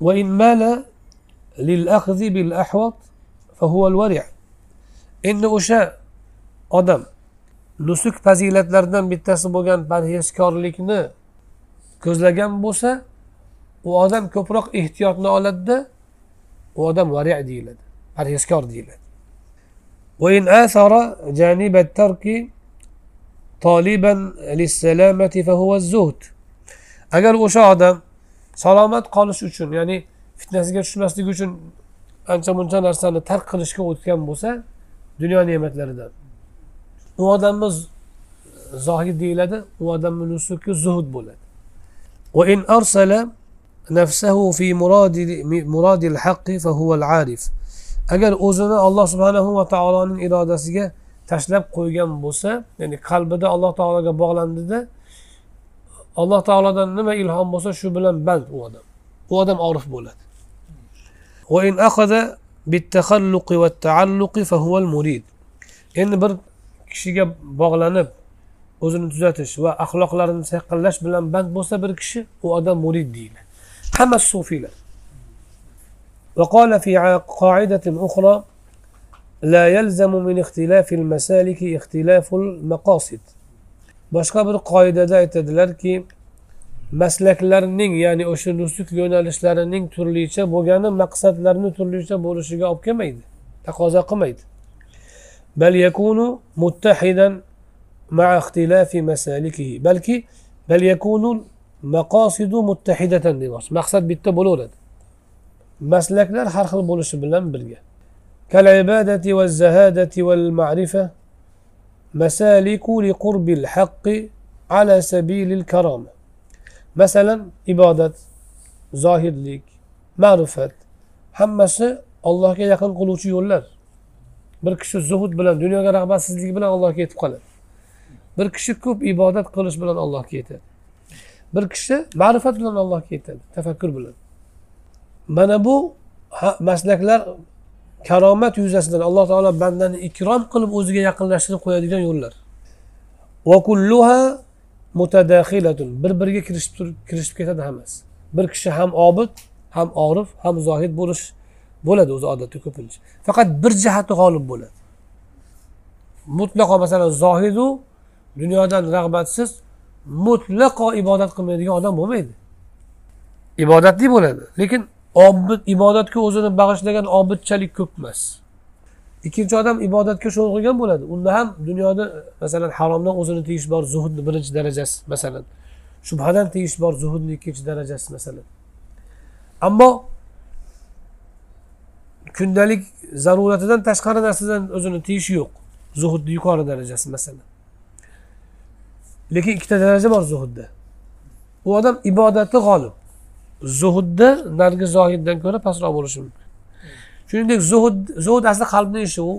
وإن مال للأخذ بالأحوط فهو الورع endi o'sha odam nusuk fazilatlaridan bittasi bo'lgan parhezkorlikni ko'zlagan bo'lsa u odam ko'proq ehtiyotni oladida u odam vari deyiladi parhezkor deyiladi وإن آثر جانب الترك طالبا للسلامة فهو الزهد agar o'sha odam salomat qolish uchun ya'ni fitnasiga tushmaslik uchun ancha muncha narsani tark qilishga o'tgan bo'lsa dunyo ne'matlaridan u odamni zohid deyiladi u odamni nusuki zuhud bo'ladi وإن أرسل نفسه في مراد مراد الحق فهو العارف agar o'zini alloh subhanahu va taoloning irodasiga tashlab qo'ygan bo'lsa ya'ni qalbida alloh taologa bog'landida alloh taolodan nima ilhom bo'lsa shu bilan band u odam u odam orif bo'ladi endi bir kishiga bog'lanib o'zini tuzatish va axloqlarini sayqallash bilan band bo'lsa bir kishi u odam murid deyiladi hammasi sufiylar وقال في قاعدة أخرى لا يلزم من اختلاف المسالك اختلاف المقاصد boshqa bir qoidada aytadilarki maslaklarning ya'ni o'sha nusuk yo'nalishlarining turlicha bo'lgani maqsadlarni turlicha bo'lishiga olib kelmaydi taqozo qilmaydi بل يكون متحدا مع اختلاف مسالكه بل بل يكون مقاصد متحدة دمش مقصد بالتبولود مسلك لا حرخ البولش بلن بلجة كالعبادة والزهادة والمعرفة مسالك لقرب الحق على سبيل الكرامة. مثلا إبادة زاهد ليك معرفة حمس الله كي يقن قلوتي الله bir kishi zuhud bilan dunyoga rag'batsizlik bilan allohga yetib qoladi. Bir kishi ko'p ibodat qilish bilan allohga yetadi. Bir kishi ma'rifat bilan allohga yetadi tafakkur bilan. Mana bu maslaklar karomat yuzasidan alloh taolo bandani ikrom qilib o'ziga yaqinlashtirib qo'yadigan yo'llar. Va kulluha bir biriga kirishib turib kirishib ketadi hammasi. Bir kishi ham obid ham orif ham zohid bo'lish bo'ladi o'zi odatda ko'pincha. Faqat bir jihati g'olib bo'ladi. Mutlaqo masalan zohidu dunyodan rag'batsiz mutlaqo ibodat qilmaydigan odam bo'lmaydi. Ibodatli bo'ladi. Lekin obid ibodatga o'zini bag'ishlagan obidchalik ko'p emas. Ikkinchi odam ibodatga sho'ng'igan bo'ladi. Unda ham dunyoda masalan haromdan o'zini tiyish bor zuhudni birinchi darajasi masalan. Shubhadan tiyish bor zuhudni ikkinchi darajasi masalan. Ammo kundalik zaruratidan tashqari narsadan o'zini tiyishi yo'q. Zuhudni yuqori darajasi masalan. Lekin ikkita daraja bor zuhudda. U odam ibodati g'olib. Zuhudda narigi zohiddan ko'ra pastroq bo'lishi mumkin. Shuningdek zuhud zuhud asli qalbni ishi u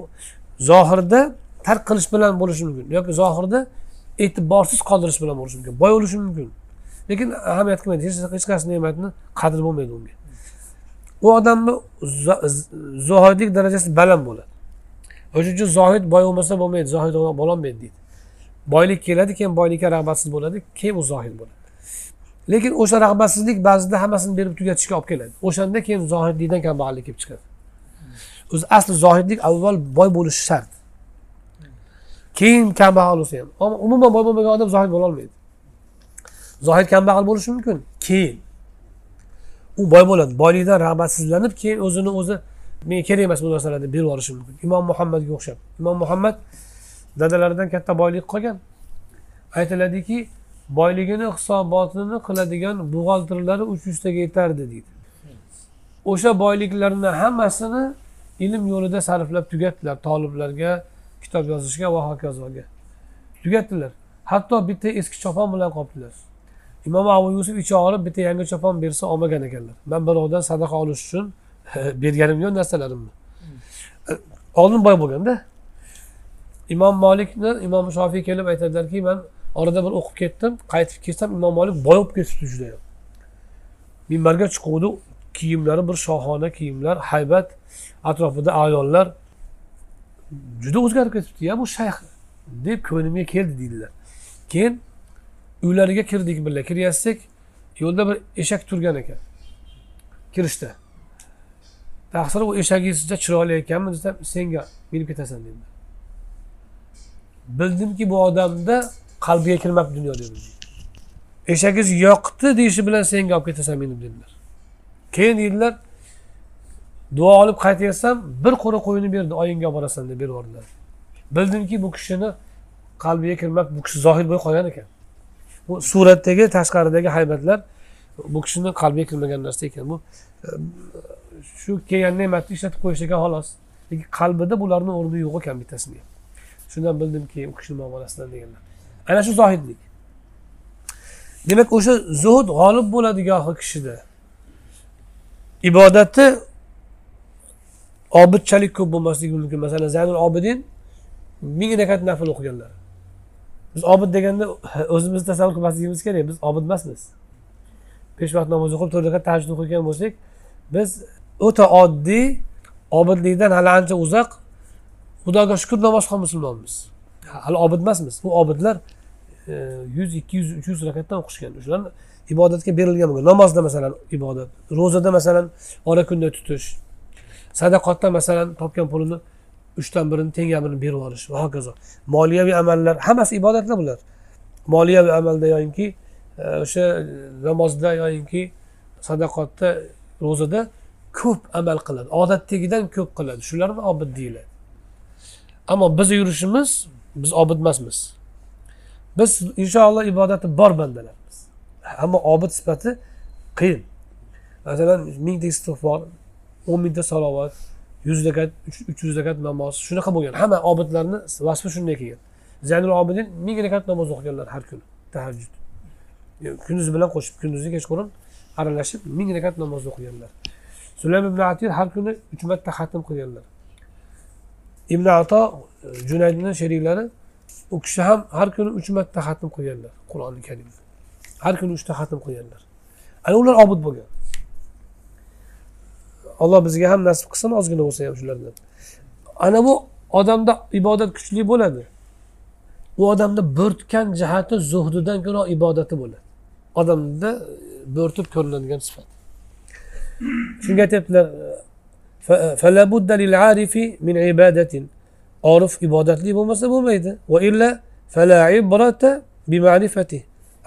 zohirda tark qilish bilan bo'lishi mumkin yoki zohirda e'tiborsiz qoldirish bilan bo'lishi mumkin boy bo'lishi mumkin. Lekin ahamiyat qilmaydi hech hech qaysi ne'matni qadri bo'lmaydi unga. U odamni zohidlik darajasi baland bo'ladi. O'shaning uchun zohid boy bo'lmasa bo'lmaydi zohid bo'lolmaydi deydi. Boylik keladi keyin boylikka rag'batsiz bo'ladi keyin u zohid bo'ladi. Lekin o'sha rag'batsizlik ba'zida hammasini berib tugatishga olib keladi. O'shanda keyin zohidlikdan kambag'allik kelib chiqadi. O'zi asli zohidlik avval boy bo'lishi shart. Keyin kambag'al bo'lsa ham. Umuman boy bo'lmagan odam zohid bo'lolmaydi. Zohid kambag'al bo'lishi mumkin keyin. U boy bo'ladi boylikdan rag'batsizlanib keyin o'zini o'zi menga kerak emas bu narsalar deb berib yuborishi mumkin. Imom muhammadga o'xshab. Imom muhammad dadalaridan katta boylik qolgan. Aytiladiki boyligini hisobotini qiladigan buxgalterlari uch yuztaga yetardi deydi. O'sha boyliklarni hammasini ilm yo'lida sarflab tugatdilar. Toliblarga kitob yozishga va hokazoga. Tugatdilar. Hatto bitta eski chopon bilan qolibdilar imom abu yusuf ichi og'rib bitta yangi chopon bersa olmagan ekanlar. Man birovdan sadaqa olish uchun [laughs] berganim yo'q narsalarimni oldin boy bo'lganda imom molikni imom shofiy kelib aytadilarki man orada bir o'qib ketdim qaytib kelsam imom molik boy bo'lib ketibdi judayam minbarga chiquvdi kiyimlari bir shohona kiyimlar haybat atrofida ayollar juda o'zgarib ketibdi. Ya bu shayx deb ko'nglimga keldi deydilar. Keyin uylariga kirdik birga. Kirayotsak yo'lda bir eshak turgan ekan. Kirishda taqsir u eshagingiz chiroyli ekanmi? desam senga minib ketasan dedi bildimki bu odamda qalbiga kirmabdi dunyo dedim eshagingiz yoqdi deyishi bilan senga olib ketasan minib dedilar. Keyin deydilar duo olib qaytayotsam bir qo'ra qo'yini berdi oyingga olib borasan deb berib yubordilar. Bildimki bu kishini qalbiga kirmab bu kishi zohid bo'lib qolgan ekan. Bu suratdagi tashqaridagi haybatlar bu kishini qalbiga kirmagan narsa ekan. Bu e, shu kelgan ne'matni ishlatib qo'yish ekan xolos lekin qalbida bularni o'rni yo'q ekan bittasini ham shundan bildimki u kishini muomalasidan deganlar. Ana shu zohidlik. Demak o'sha zuhud g'olib bo'ladi gohi kishida ibodati obidchalik ko'p bo'lmasligi mumkin. Masalan zaynul obidin ming rakat nafl o'qiganlar. Biz obid deganda o'zimizni tasavvur qilmasligimiz kerak biz obid emasmiz besh vaqt namoz o'qib to'rt rakat tahajjud o'qigan bo'lsak biz o'ta oddiy obidlikdan hali ancha uzoq xudoga shukur namozxon musulmonmiz. Hali obid emasmiz bu obidlar e, yuz ikki yuz uch yuz rakatdan o'qishgan. Shularni ibodatga berilgan bo'lgan. Namozda masalan ibodat ro'zada masalan ora kunda tutish sadaqotda masalan topgan pulini uchdan birini teng yarmini berib yuborish va hokazo moliyaviy amallar hammasi ibodatlar bular. Moliyaviy amalda yoyinki e, o'sha namozda yoyinki sadaqotda ro'zada ko'p amal qiladi. Odatdagidan ko'p qiladi. Shularni obid deyiladi. Ammo biz yurishimiz biz obid emasmiz biz inshaalloh ibodati bor bandalarmiz ammo obid sifati qiyin. Masalan mingta istig'for o'n mingta salovat yuz rakat uch yuz rakat namoz. Shunaqa bo'lgan hamma obidlarni vasfi shunday kelgan. Zaynul obidin ming rakat namoz o'qiganlar har kuni. Tahajjud. Kunduz bilan qo'shib kunduzi kechqurun aralashib ming rakat namoz o'qiganlar. Sulaym ibn atir har kuni uch marta xatm qilganlar. Ibn ato junaydni sheriklari u kishi ham har kuni uch marta xatm qilganlar qur'oni karimni har kuni uchta xatm qilganlar. Ana ular obid bo'lgan. Alloh bizga ham nasib qilsin ozgina bo'lsa ham shulardan. Ana bu odamda ibodat kuchli bo'ladi. U odamda bo'rtgan jihati zuhdidan ko'ra ibodati bo'ladi. Odamda e, bo'rtib ko'rinadigan sifat. Shunga aytyaptilar orif ibodatli bo'lmasa bo'lmaydi.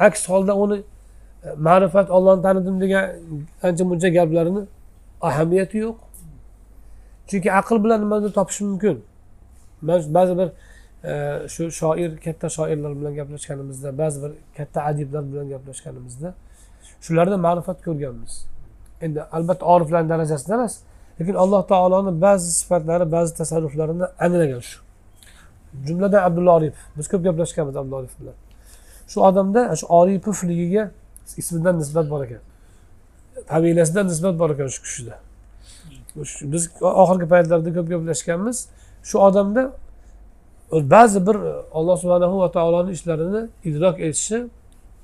Aks holda uni e, ma'rifat ollohni tanidim degan ancha muncha gaplarini ahamiyati yo'q. Chunki aql bilan nimani topish mumkin? Ba'zi bir e, shu shoir katta shoirlar bilan gaplashganimizda ba'zi bir katta adiblar bilan gaplashganimizda shularda ma'rifat ko'rganmiz. Endi albatta oriflarni darajasida emas lekin alloh taoloni ba'zi sifatlari ba'zi tasarruflarini anglagan shu. Jumladan abdulla oripov. Biz ko'p gaplashganmiz abdulla oripov bilan. Shu odamda shu oripovligiga ismidan nisbat bor ekan. Familiyasidan nisbat bor ekan shu kishida. Biz oxirgi paytlarda ko'p gaplashganmiz. Shu odamda ba'zi bir alloh subhanahu va taoloni ishlarini idrok etishi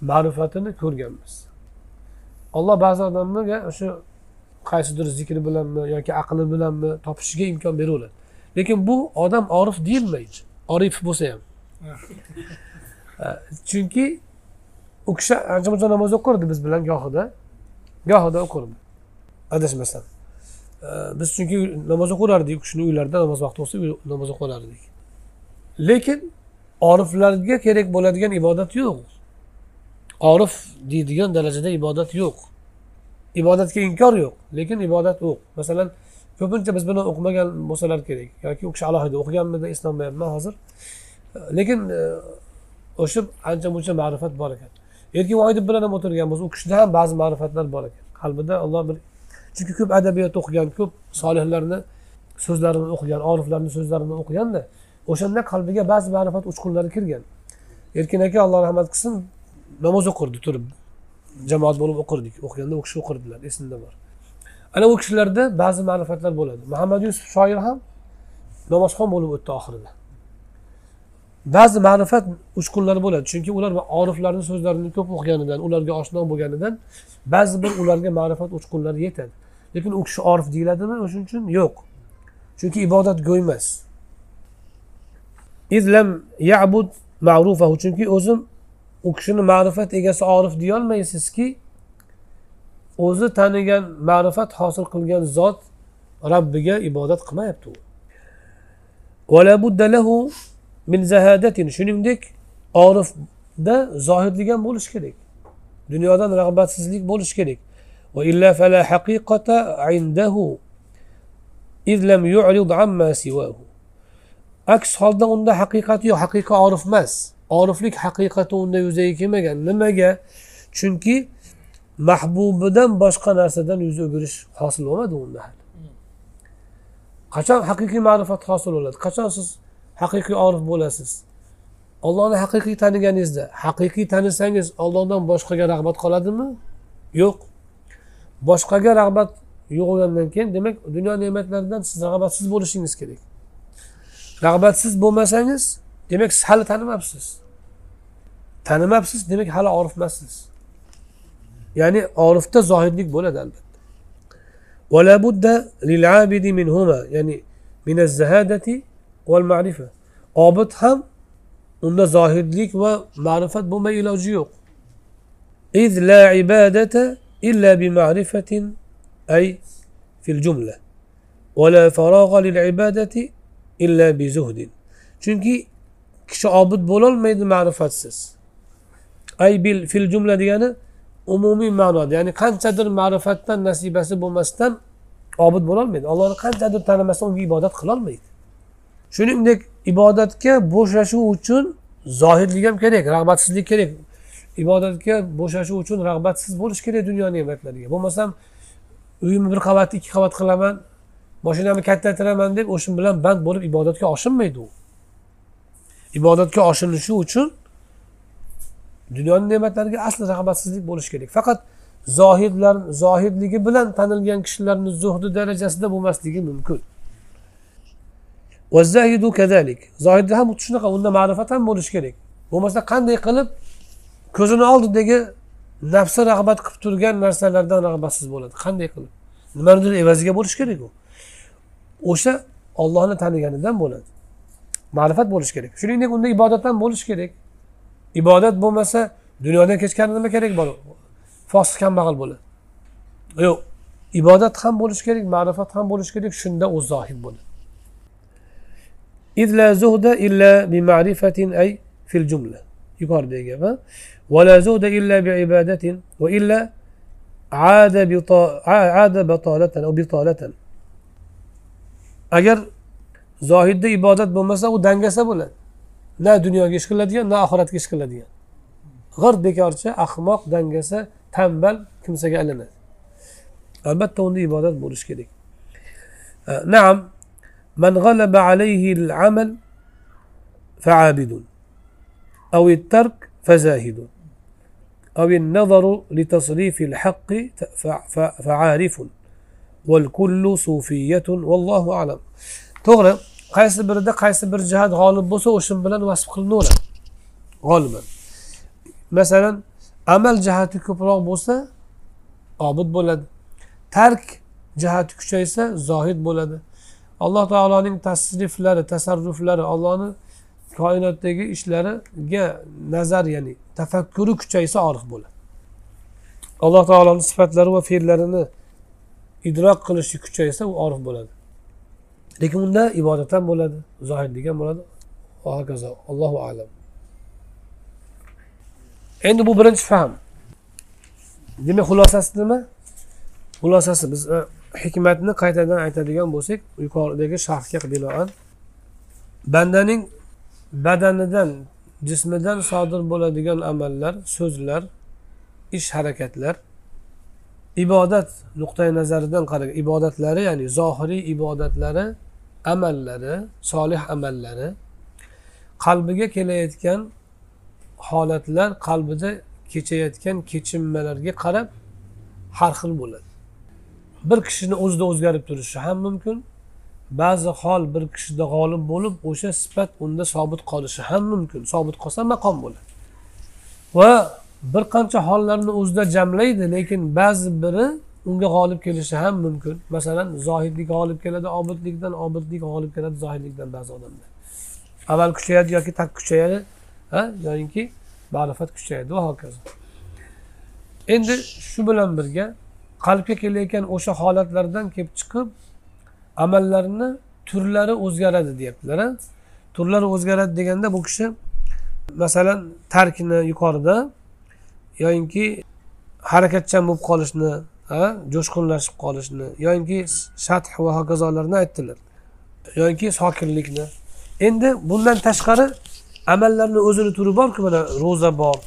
ma'rifatini ko'rganmiz. Olloh ba'zi odamlarga o'sha qaysidir zikri bilanmi yoki aqli bilanmi topishiga imkon beraveradi. Lekin bu odam orif deyilmaydi. Orif bo'lsa ham. [laughs] Chunki u kishi ancha muncha namoz o'qirdi biz bilan gohida gohida o'qirdi adashmasam. Biz chunki namoz o'qiverardik u kishini uylarida namoz vaqti bo'lsa namoz o'qiverardik lekin oriflarga kerak bo'ladigan ibodat yo'q. Orif deydigan darajada ibodat yo'q. Ibodatga inkor yo'q lekin ibodat yo'q. Masalan ko'pincha biz bilan o'qimagan bo'lsalar kerak yoki u kishi alohida o'qiganmidi eslolmayapman hozir. Lekin e, o'sha ancha muncha ma'rifat bor ekan. Erkin voidov bilan ham bo'lsa, u kishida ham ba'zi ma'rifatlar bor ekan. Qalbida alloh bir chunki ko'p adabiyot o'qigan ko'p solihlarni so'zlarini o'qigan oriflarni so'zlarini o'qiganda o'shanda qalbiga ba'zi ma'rifat uchqunlari kirgan. Erkin aka alloh rahmat qilsin namoz o'qirdi turib. Jamoat bo'lib o'qirdik. O'qiganda u kishi o'qirdilar esimda bor. Ana u kishilarda ba'zi ma'rifatlar bo'ladi. Muhammad yusuf shoir ham namozxon bo'lib o'tdi oxirida. Ba'zi ma'rifat uchqunlari bo'ladi. Chunki ular oriflarni so'zlarini ko'p o'qiganidan ularga oshno bo'lganidan ba'zi bir ularga ma'rifat uchqunlari yetadi. Lekin u kishi orif deyiladimi? O'shaning uchun yo'q. Chunki ibodat go'y izlam yabud ma'rufahu. Chunki o'zim u kishini ma'rifat egasi orif deyolmaysizki o'zi tanigan ma'rifat hosil qilgan zot robbiga ibodat qilmayapti u. min zahadatin shuningdek orifda zohidlik ham bo'lishi kerak. Dunyodan rag'batsizlik bo'lishi kerak. Va illa fala haqiqata indahu iz lam yu'rid amma siwahu. Aks holda unda haqiqat yo'q haqiqat orif emas. Oriflik haqiqati unda yuzaga kelmagan. Nimaga? Chunki mahbubidan boshqa narsadan yuz o'girish hosil bo'lmadi unda hmm. qachon haqiqiy ma'rifat hosil bo'ladi? Qachon siz haqiqiy orif bo'lasiz ollohni haqiqiy taniganingizda haqiqiy tanisangiz ollohdan boshqaga rag'bat qoladimi yo'q boshqaga rag'bat yo'qolgandan keyin demak dunyo ne'matlaridan siz rag'batsiz bo'lishingiz kerak rag'batsiz bo'lmasangiz demak siz hali tanimabsiz tanimabsiz demak hali orif emassiz ya'ni orifda zohidlik bo'ladi albatta ولا بد للعابد منهما يعني من الزهادة والمعرفة obid ham unda zohidlik va ma'rifat bo'lmay iloji yo'q إذ لا عبادة إلا بمعرفة أي في الجملة ولا فراغ للعبادة إلا بزهد chunki kishi obid bo'lolmaydi ma'rifatsiz ay bil fil jumla degani umumiy ma'noda ya'ni qanchadir ma'rifatdan nasibasi bo'lmasdan obid bo'lolmaydi allohni qanchadir tanimasdan unga ibodat qilolmaydi shuningdek ibodatga bo'shashuv uchun zohidlik ham kerak rag'batsizlik kerak. Ibodatga bo'shashuv uchun rag'batsiz bo'lish kerak dunyo ne'matlariga bo'lmasam uyimni bir qavatni ikki qavat qilaman mashinamni kattaytiraman deb o'sha bilan band bo'lib ibodatga oshinmaydi u. Ibodatga oshinishi uchun dunyoni ne'matlariga asli rag'batsizlik bo'lishi kerak. Faqat zohidlar zohidligi bilan tanilgan kishilarni zuhdi darajasida bo'lmasligi mumkin. Zohidda ham xuddi shunaqa unda ma'rifat ham bo'lishi kerak. Bo'lmasa qanday qilib ko'zini oldidagi nafsi rag'bat qilib turgan narsalardan rag'batsiz bo'ladi? Qanday qilib? Nimanidir evaziga bo'lishi kerak u. O'sha ollohni taniganidan bo'ladi. Ma'rifat bo'lishi kerak. Shuningdek unda ibodat ham bo'lishi kerak. Ibodat bo'lmasa dunyodan kechgani nima kerak bor? Fosiq kambag'al bo'ladi. Yo'q. Ibodat ham bo'lishi kerak ma'rifat ham bo'lishi kerak shunda u zohid bo'ladi. إذ لا زهد إلا بمعرفة أي في الجملة. يقارد إجابة ولا زهد إلا بعبادة وإلا عاد, بطا... عاد بطالة أو بطالة. أجر زاهد دي إبادة بمسا ودنجسة بولا لا دنيا كشكلة ديا لا آخرت كشكلة ديا غر ديك أرشا أخماق دنجسة تنبل كمسا قال لنا البتة عندي إبادة بورش كده آه، نعم. من غلب عليه العمل فعابد أو الترك فزاهد أو النظر لتصريف الحق فعارف والكل صوفية والله أعلم. تغرى قيس بردك قيس برجهاد غالب بسو وشنبلا واسبق النورة غالبا. مثلا عمل جهات كبرى بوسى عابد بولد. ترك جهات كشيسة زاهد بولد. Alloh taoloning tasriflari tasarruflari allohni koinotdagi ishlariga nazar ya'ni tafakkuri kuchaysa orif bo'ladi. Alloh taoloni sifatlari va fe'llarini idrok qilishi kuchaysa u orif bo'ladi. Lekin unda ibodat ham bo'ladi zohidlik ham bo'ladi. Va hokazo allohu alam. Endi bu birinchi fahm. Demak xulosasi nima? Xulosasi biz hikmatni qaytadan aytadigan bo'lsak yuqoridagi sharhga binoan bandaning badanidan jismidan sodir bo'ladigan amallar so'zlar ish harakatlar ibodat nuqtai nazaridan qaragan ibodatlari ya'ni zohiriy ibodatlari amallari solih amallari qalbiga kelayotgan holatlar qalbida kechayotgan kechinmalarga qarab har xil bo'ladi. Bir kishini o'zida o'zgarib turishi ham mumkin. Ba'zi hol bir kishida g'olib bo'lib o'sha sifat unda sobit qolishi ham mumkin. Sobit qolsa maqom bo'ladi. Va bir qancha hollarni o'zida jamlaydi lekin ba'zi biri unga g'olib kelishi ham mumkin. Masalan zohidlik g'olib keladi obidlikdan obidlik g'olib keladi zohidlikdan ba'zi odamlar. Amal kuchayadi yoki tak kuchayadi ha yoyinki ma'rifat kuchayadi va hokazo. Endi shu bilan birga qalbga kelayotgan o'sha holatlardan kelib chiqib amallarni turlari o'zgaradi deyaptilar turlari o'zgaradi deganda bu kishi masalan tarkni yuqorida yoyinki harakatchan bo'lib qolishni jo'shqinlashib qolishni yoyinki shath va hokazolarni aytdilar yoyinki sokinlikni endi bundan tashqari amallarni o'zini turi borku mana ro'za bor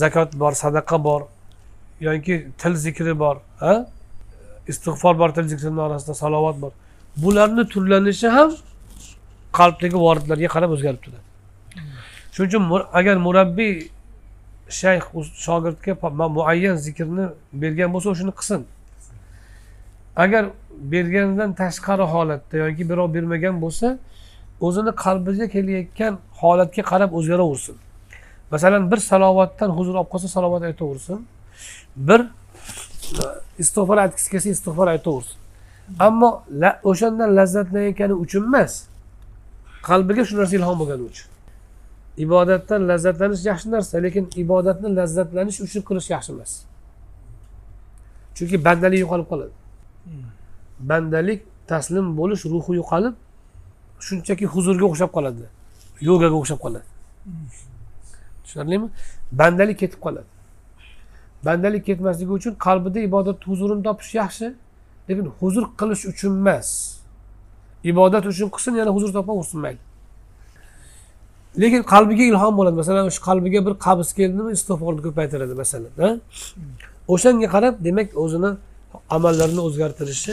zakot bor sadaqa bor yoki til zikri bor ha? Istig'for bor til zikrini orasida salovat bor. Bularni turlanishi ham qalbdagi voridlarga qarab o'zgarib turadi shuning uchun agar murabbiy shayx shogirdga muayyan zikrni bergan bo'lsa o'shani qilsin. Agar berganidan tashqari holatda yoki birov bermagan bo'lsa o'zini qalbiga kelayotgan holatga qarab o'zgaraversin. Masalan bir salovatdan huzur olib qolsa salovat aytaversin. Bir istig'for aytgisi kelsa istig'for aytaversin ammo o'shandan lazzatlanayotgani uchun emas qalbiga shu narsa ilhom bo'lgani uchun. Ibodatdan lazzatlanish yaxshi narsa lekin ibodatni lazzatlanish uchun qilish yaxshi emas. Chunki bandalik yo'qolib qoladi. Bandalik taslim bo'lish ruhi yo'qolib shunchaki huzurga o'xshab qoladi yogaga o'xshab qoladi. Tushunarlimi? Bandalik ketib qoladi. Bandalik ketmasligi uchun qalbida ibodat huzurini topish yaxshi lekin huzur qilish uchun emas. Ibodat uchun qilsin yana huzur topaversin mayli. Lekin qalbiga ilhom bo'ladi. Masalan shu qalbiga bir qabz keldimi istig'forni ko'paytiradi masalan o'shanga qarab demak o'zini amallarini o'zgartirishi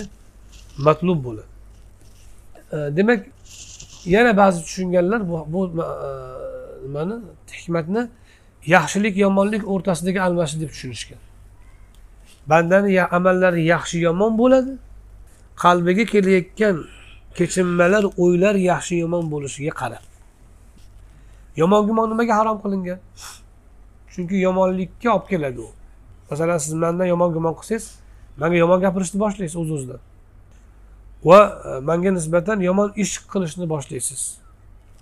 matlub bo'ladi. Demak yana ba'zi tushunganlar bu, bu e, nimani hikmatni yaxshilik yomonlik o'rtasidagi almashish deb tushunishgan. Bandani ya, amallari yaxshi yomon bo'ladi qalbiga kelayotgan kechinmalar o'ylar yaxshi yomon bo'lishiga qarab. Yomon gumon nimaga harom qilingan? Chunki yomonlikka olib keladi u. Masalan siz mandan yomon gumon qilsangiz manga yomon gapirishni boshlaysiz o'z o'zidan va e, manga nisbatan yomon ish qilishni boshlaysiz.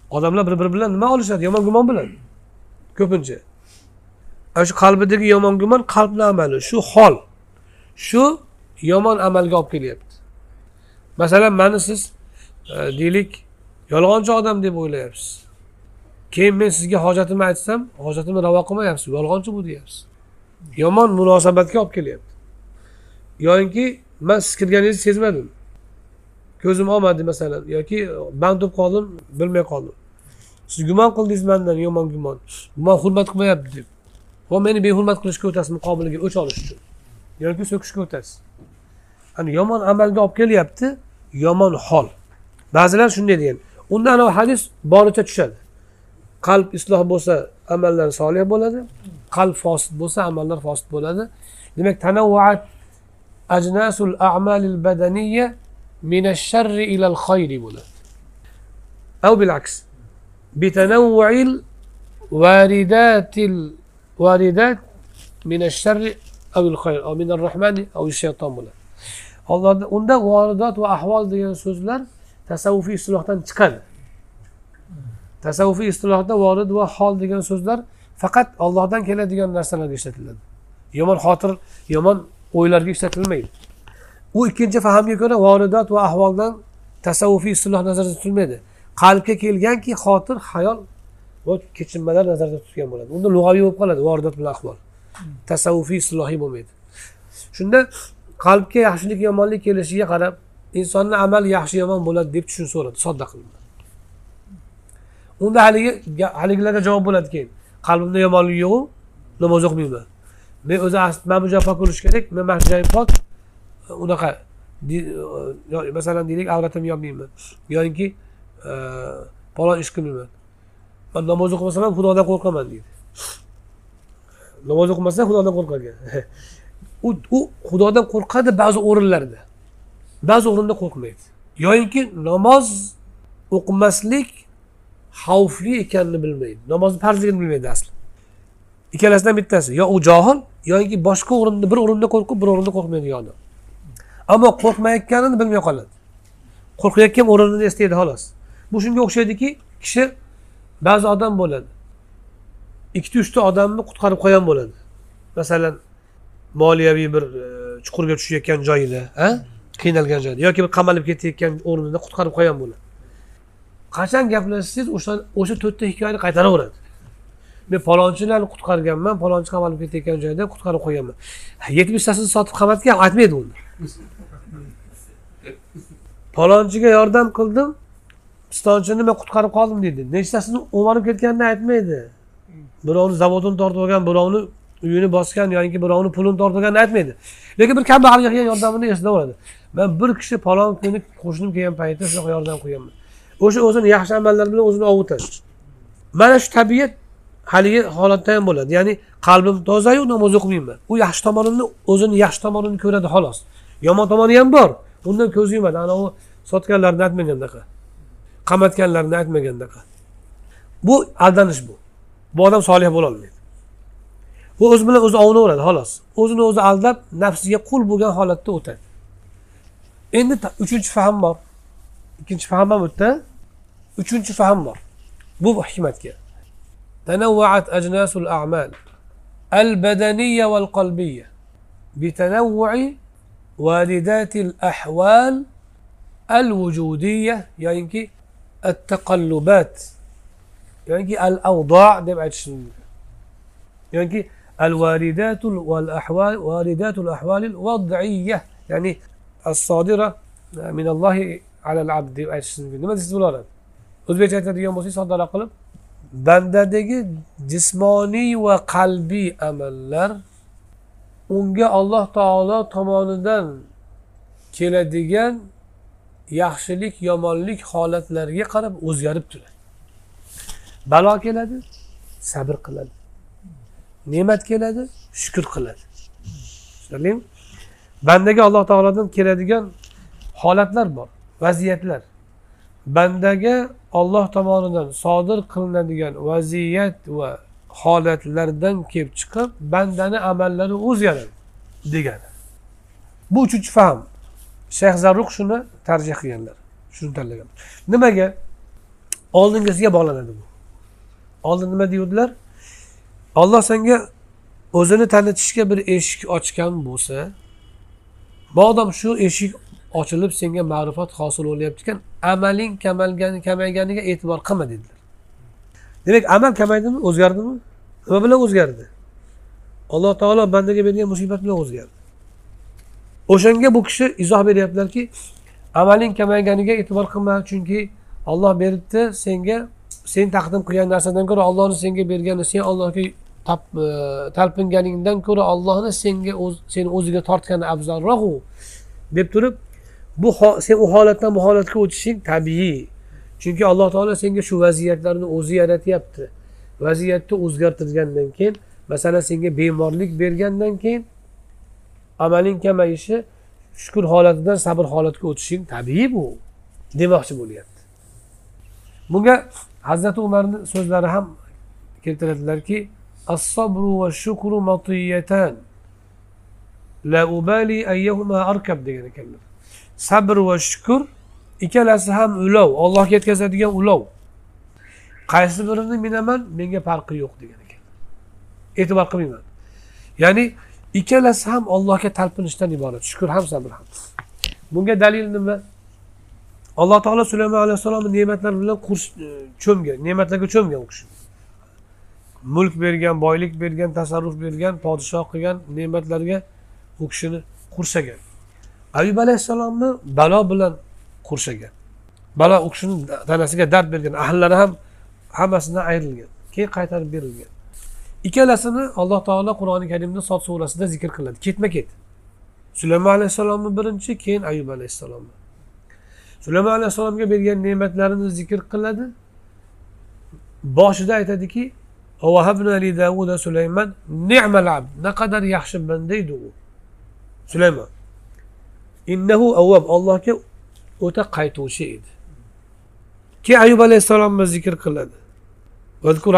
Odamlar bir biri bilan nima olishadi? Yomon gumon bilan ko'pincha. Ana shu qalbidagi yomon gumon qalbni amali shu hol shu yomon amalga olib kelyapti. Masalan mani siz e, deylik yolg'onchi odam deb o'ylayapsiz. Keyin men sizga hojatimni aytsam hojatimni ravo qilmayapsiz yolg'onchi bu deyapsiz. Yomon munosabatga olib kelyapti. Yoyinki man siz kirganingizni sezmadim. Ko'zim olmadi masalan yoki band bo'lib qoldim bilmay qoldim. siz gumon qildingiz mandan yomon gumon gumon hurmat qilmayapti deb. Va meni behurmat qilishga o'tasiz muqobiliga o'ch olish uchun. Yoki so'kishga o'tasiz ana yomon amalga olib kelyapti yomon hol. Ba'zilar shunday degan. Unda anavi hadis boricha tushadi. Qalb isloh bo'lsa amallar solih bo'ladi. Qalb fosid bo'lsa amallar fosid bo'ladi. Demak tanavvaat ajnasul amalil badaniya minash sharri ilal xayri bo'ladi. Av bilaks بتنوع الواردات الواردات من الشر أو الخير أو من الرحمن أو الشيطان bo'ladi Allohda unda voridot va ahvol degan so'zlar tasavvufiy istilohdan chiqadi tasavvufiy istilohda vorid va hol degan so'zlar faqat Allohdan keladigan narsalarga ishlatiladi yomon xotir yomon o'ylarga ishlatilmaydi u ikkinchi fahamga ko'ra voridot va ahvoldan tasavvufiy istiloh nazarda tutilmaydi Qalbga kelganki xotir hayol va kechinmalar nazarda tutgan bo'ladi. Unda lug'aviy bo'lib qoladi voridot bilan ahvol. Tasavvufiy islohiy bo'lmaydi. Shunda qalbga yaxshilik yomonlik kelishiga qarab insonni amali yaxshi yomon bo'ladi deb tushunsaveradi sodda qilib. Unda haligi haligilarga javob bo'ladi keyin. Qalbimda yomonlik yo'qu namoz o'qimayman men o'zi mana bu joy pok bo'lishi kerak men mana shu joyim pok unaqa masalan deylik avratimni yopmayman yoinki palon ish qilmayman. Man namoz o'qimasam ham xudodan qo'rqaman deydi. Namoz o'qimasa xudodan qo'rqar ekan [laughs] u u xudodan qo'rqadi ba'zi o'rinlarda. Ba'zi o'rinda qo'rqmaydi. Yoyinki namoz o'qimaslik xavfli ekanini bilmaydi. Namozni farzligini bilmaydi asli. Ikkalasidan bittasi yo u johil yoki boshqa o'rinda bir o'rinda qo'rqib bir o'rinda qo'rqmaydigan odam. Ammo qo'rqmayotganini bilmay qoladi. Qo'rqayotgan o'rinini eslaydi xolos. Bu shunga o'xshaydiki kishi ba'zi odam bo'ladi. Ikkita uchta odamni qutqarib qo'ygan bo'ladi. Masalan moliyaviy bir e, chuqurga tushayotgan joyida qiynalgan joyda yoki bir qamalib ketayotgan o'rnida qutqarib qo'ygan bo'ladi. Qachon gaplashsangiz o'sha o'sha to'rtta hikoyani qaytaraveradi. Men palonchilarni qutqarganman palonchi qamalib ketayotgan joyda qutqarib qo'yganman. Yetmishtasini sotib qamatgan aytmaydi uni palonchiga yordam qildim pistonchini men qutqarib qoldim deydi. Nechtasini o'marib ketganini aytmaydi. Birovni zavodini tortib olgan birovni uyini bosgan yoki birovni pulini tortib olganini aytmaydi. Lekin bir kambag'alga qilgan yordamini eslaveradi man bir kishi palon kuni qo'shnim kelgan paytda shunaqa yordam qilganman o'sha o'zini yaxshi amallari bilan o'zini ovutadi mana shu tabiat haligi holatda ham bo'ladi. Ya'ni qalbim tozayu namoz o'qimayman. U yaxshi tomonini o'zini yaxshi tomonini ko'radi xolos. Yomon tomoni ham bor. Undan ko'zi yumadi. Anavi sotganlarni aytmagandaqa qamatganlarni aytmagandaqa bu aldanish bu bu odam solih bo'lolmaydi bu o'zi bilan o'zi ovunaveradi xolos o'zini o'zi aldab nafsiga qul bo'lgan holatda o'tadi endi uchinchi fahm bor ikkinchi fahm ham o'tdi uchinchi fahm bor bu hikmatga تنوعت أجناس الأعمال البدنية والقلبية بتنوع واردات الأحوال الوجودية يعني التقلبات. يعني الاوضاع الأوضاع شنو؟ يعني الوالدات والأحوال والدات الأحوال الوضعية. يعني الصادره من الله على العبد دمعتش ما تسيس بلارا أزبيت هاتا ديو موسي صدر أقلب بندا jismoniy va وقلبي amallar unga alloh taolo tomonidan keladigan yaxshilik yomonlik holatlarga qarab o'zgarib turadi. Balo keladi sabr qiladi. Ne'mat keladi shukur qiladi. Tushunarlimi? Bandaga alloh taolodan keladigan holatlar bor vaziyatlar. Bandaga olloh tomonidan sodir qilinadigan vaziyat va holatlardan kelib chiqib bandani amallari o'zgaradi degani. Bu uchinchi fahm. Shayx zarruq shuni tarjih qilganlar shuni tanlagan nimaga? Oldingisiga bog'lanadi bu. Oldin nima deyuvdilar olloh senga o'zini tanitishga bir eshik ochgan bo'lsa modom shu eshik ochilib senga ma'rifat hosil bo'lyapti ekan amaling kamalgani kamayganiga e'tibor qilma dedilar. Demak amal kamaydimi o'zgardimi? Nima bilan o'zgardi? Alloh taolo bandaga bergan musibat bilan o'zgardi. O'shanga bu kishi izoh beryaptilarki amaling kamayganiga e'tibor qilma chunki olloh beribdi senga sen taqdim qilgan narsadan ko'ra ollohni senga bergani sen allohga e, talpinganingdan ko'ra ollohni senga o'z seni o'ziga tortgani afzalroq u deb turib bu sen u holatdan bu holatga o'tishing tabiiy. Chunki alloh taolo senga shu vaziyatlarni o'zi yaratyapti vaziyatni o'zgartirgandan keyin masalan senga bemorlik bergandan keyin amaling kamayishi shukur holatidan sabr holatiga o'tishing tabiiy bu demoqchi bo'lyapti. Bunga hazrati umarni so'zlari ham keltiradilarki as-sabru va shukru matiyatan la ubali ayyuhuma arkab degan ekanlar. Sabr va shukur ikkalasi ham ulov ollohga yetkazadigan ulov. Qaysi birini minaman menga farqi yo'q degan ekan e'tibor qilmayman. Ya'ni ikkalasi ham allohga talpinishdan iborat. Shukur ham sabr ham. Bunga dalil nima? Alloh taolo sulaymon alayhissalomni ne'matlar bilan e, cho'mgan ne'matlarga cho'mgan u kishi. Mulk bergan boylik bergan tasarruf bergan podshoh qilgan ne'matlarga u kishini qursagan. Ayub alayhissalomni balo bilan qurshagan balo u kishini tanasiga dard bergan ahllari ham hammasidan ayrilgan keyin qaytarib berilgan. ikkalasini alloh taolo qur'oni karimda sot surasida zikr qiladi. Ketma ket. Sulaymon alayhissalomni birinchi keyin ayub alayhissalomni. Sulaymon alayhissalomga bergan ne'matlarini zikr qiladi. Boshida aytadiki sulaymon ni'mal naqadar yaxshi banda edi u. Sulaymon. Innahu avvab allohga o'ta qaytuvchi edi. Keyin ayub alayhissalomni zikr qiladi.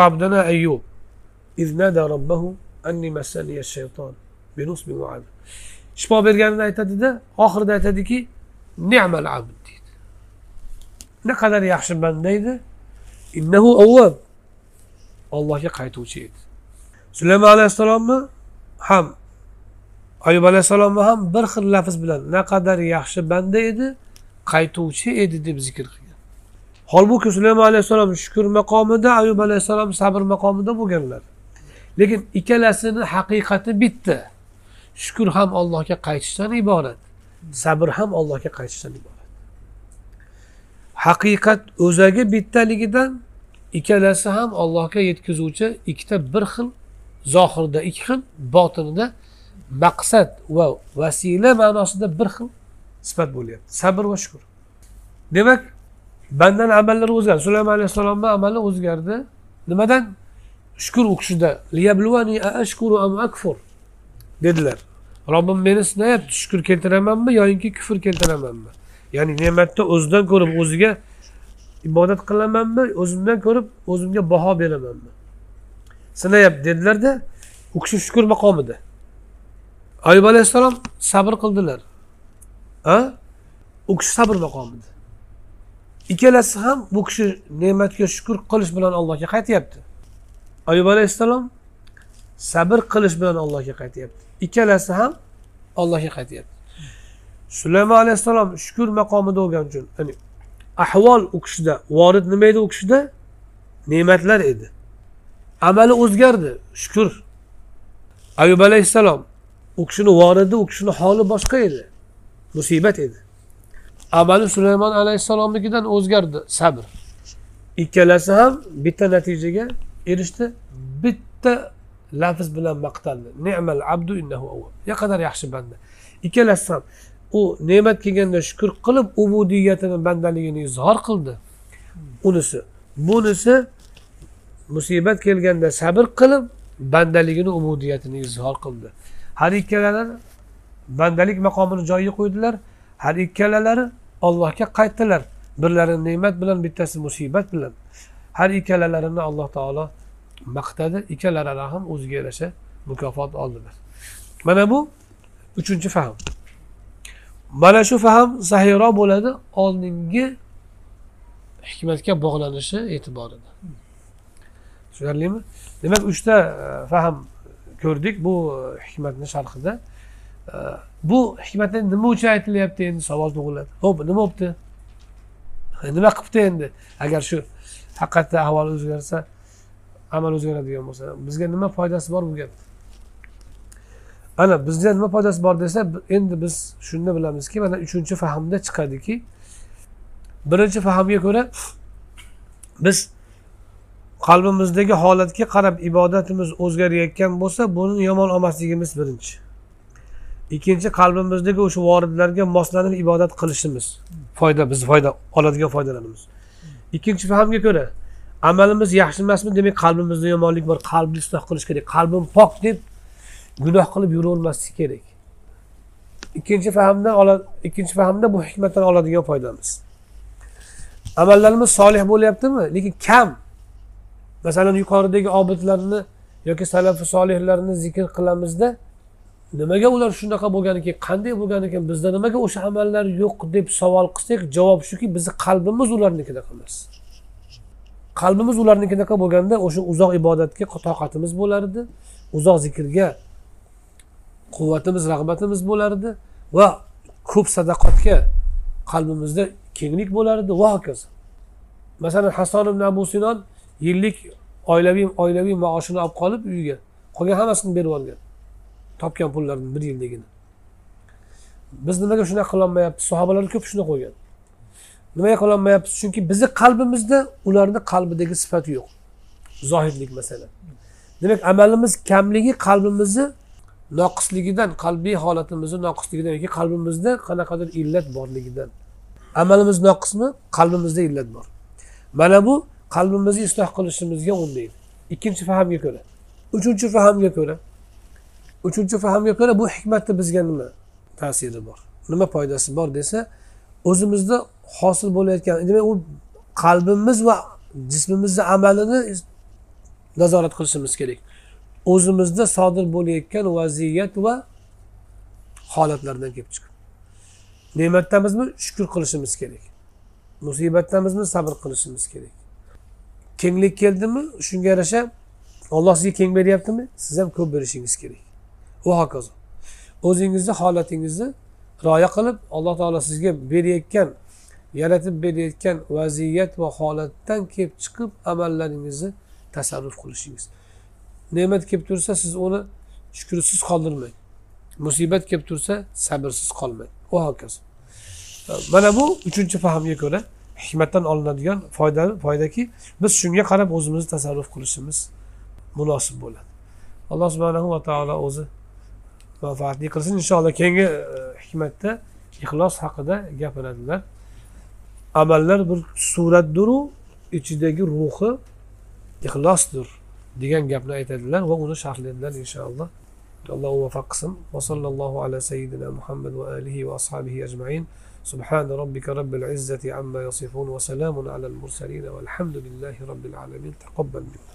Abdana ayub إذ نادى ربه أني مسني الشيطان بنصب وعذاب shifo berganini aytadida oxirida aytadiki ne'mal abd deydi naqadar yaxshi banda edi innahu avvab allohga qaytuvchi edi sulaymon alayhissalomni ham ayub alayhissalomni ham bir xil lafz bilan naqadar yaxshi banda edi qaytuvchi edi deb zikr qilgan holbuki sulaymon alayhissalom shukur maqomida ayub alayhissalom sabr maqomida bo'lganlar Lekin ikkalasini haqiqati bitta. Shukur ham allohga qaytishdan iborat sabr ham allohga qaytishdan iborat. Haqiqat o'zagi bittaligidan ikkalasi ham allohga yetkazuvchi ikkita bir xil zohirda ikki xil botinida maqsad va vasila ma'nosida bir xil sifat bo'lyapti. Sabr va shukur demak bandani amallari o'zgardi. Sulaymon alayhissalomni amali o'zgardi. Nimadan? Shukur u kishida dedilar. Robbim meni sinayapti shukur keltiramanmi yoyinki kufr keltiramanmi? Ya'ni ne'matni o'zidan ko'rib o'ziga ibodat qilamanmi o'zimdan ko'rib o'zimga baho beramanmi? Sinayapti dedilarda u kishi shukur maqomida. Ayub alayhissalom sabr qildilar. A? U kishi sabr maqomida. Ikkalasi ham bu kishi ne'matga shukur qilish bilan allohga qaytyapti. Ayub alayhissalom sabr qilish bilan allohga qaytyapti. Ikkalasi ham allohga qaytyapti. Sulaymon alayhissalom shukur maqomida bo'lgani uchun ya'ni ahvol u kishida vorid nima edi u kishida? Ne'matlar edi. Amali o'zgardi shukur. Ayub alayhissalom u kishini voridi u kishini holi boshqa edi musibat edi. Amali sulaymon alayhissalomnikidan o'zgardi sabr. Ikkalasi ham bitta natijaga erishdi. Bitta lafz bilan maqtaldi. Ne'mal abdu innahu avvab naqadar yaxshi banda. Ikkalasi ham u ne'mat kelganda shukur qilib ubudiyatini bandaligini izhor qildi. Unisi bunisi musibat kelganda sabr qilib bandaligini ubudiyatini izhor qildi. Har ikkalalari bandalik maqomini joyiga qo'ydilar. Har ikkalalari ollohga qaytdilar. Birlari ne'mat bilan bittasi musibat bilan. Har ikkalalarini alloh taolo maqtadi. Ikkalalari ham o'ziga yarasha mukofot oldilar. Mana bu uchinchi fahm. Mana shu fahm sahiyroq bo'ladi oldingi hikmatga bog'lanishi e'tiborida. Tushunarlimi? Demak uchta e, fahm ko'rdik bu e, hikmatni sharhida. E, bu hikmatni nima uchun aytilyapti endi? Savol tug'iladi. Ho'p nima bo'libdi nima qilibdi endi? Agar shu haqiqatda ahvol o'zgarsa amal o'zgaradigan bo'lsa bizga nima foydasi bor bu gap? Ana bizga nima foydasi bor desa endi biz shunda bilamizki mana uchinchi fahmda chiqadiki birinchi fahmga ko'ra biz qalbimizdagi holatga qarab ibodatimiz o'zgarayotgan bo'lsa buni yomon olmasligimiz birinchi. Ikkinchi qalbimizdagi o'sha voridlarga moslanib ibodat qilishimiz. Foyda biz foyda oladigan foydalarimiz. Ikkinchi fahamga ko'ra amalimiz yaxshi emasmi demak qalbimizda yomonlik bor qalbni isloh qilish kerak. Qalbim pok deb gunoh qilib yuravermaslik kerak. Ikkinchi fahamdan ikkinchi fahmda bu hikmatdan oladigan foydamiz. Amallarimiz solih bo'lyaptimi? Lekin kam. Masalan yuqoridagi obidlarni yoki salafi solihlarni zikr qilamizda nimaga ular shunaqa bo'lgan ekan qanday bo'lgan ekan bizda nimaga o'sha amallar yo'q deb savol qilsak javob shuki bizni qalbimiz ularnikidaqa emas qalbimiz ularnikidaqa bo'lganda o'sha uzoq ibodatga toqatimiz bo'lardi uzoq zikrga quvvatimiz rag'batimiz bo'lardi va ko'p sadaqatga qalbimizda kenglik bo'lardi. Va hokazo. Masalan hason ibn abu sinon yillik oilaviy oilaviy maoshini olib qolib uyiga qolgan hammasini berib yuborgan topgan pullarini bir yilligini. Biz nimaga shunaqa qilolmayapmiz sahobalar ko'p shuni qo'ygan. Nimaga qilolmayapmiz chunki bizni qalbimizda ularni qalbidagi sifati yo'q. Zohidlik masalan demak amalimiz kamligi qalbimizni noqisligidan qalbiy holatimizni noqisligidan yoki qalbimizda qanaqadir illat borligidan. Amalimiz noqismi? Qalbimizda illat bor. Mana bu qalbimizni isloh qilishimizga undaydi. Ikkinchi fahamga ko'ra. Uchinchi fahamga ko'ra uchinchi fahamga ko'ra bu hikmatni bizga nima ta'siri bor? Nima foydasi bor desa o'zimizda hosil bo'layotgan demak u qalbimiz va jismimizni amalini nazorat qilishimiz kerak. O'zimizda sodir bo'layotgan vaziyat va holatlardan kelib chiqib. Ne'matdamizmi shukur qilishimiz kerak. Musibatdamizmi sabr qilishimiz kerak. Kenglik keldimi? Shunga yarasha olloh sizga keng beryaptimi? Siz ham ko'p berishingiz kerak. Va hokazo. O'zingizni holatingizni rioya qilib alloh taolo sizga berayotgan yaratib berayotgan vaziyat va holatdan kelib chiqib amallaringizni tasarruf qilishingiz. Ne'mat kelib tursa siz uni shukursiz qoldirmang. Musibat kelib tursa sabrsiz qolmang. Va hokazo. Mana bu uchinchi fahmga ko'ra hikmatdan olinadigan foyda foydaki biz shunga qarab o'zimizni tasarruf qilishimiz munosib bo'ladi. Alloh subhanahu va taolo o'zi manfaatli qilsin inshaalloh keyingi e, hikmatda ixlos haqida gapiradilar amallar bir suratdiru ichidagi ruhi ixlosdir degan gapni aytadilar va uni sharhlaydilar inshaalloh alloh muvaffaq qilsin va sallallohu ala sayyidina muhammad va alihi va ashabihi ajmain سبحان ربك رب العزة عما يصفون وسلام على المرسلين والحمد لله رب العالمين تقبل منا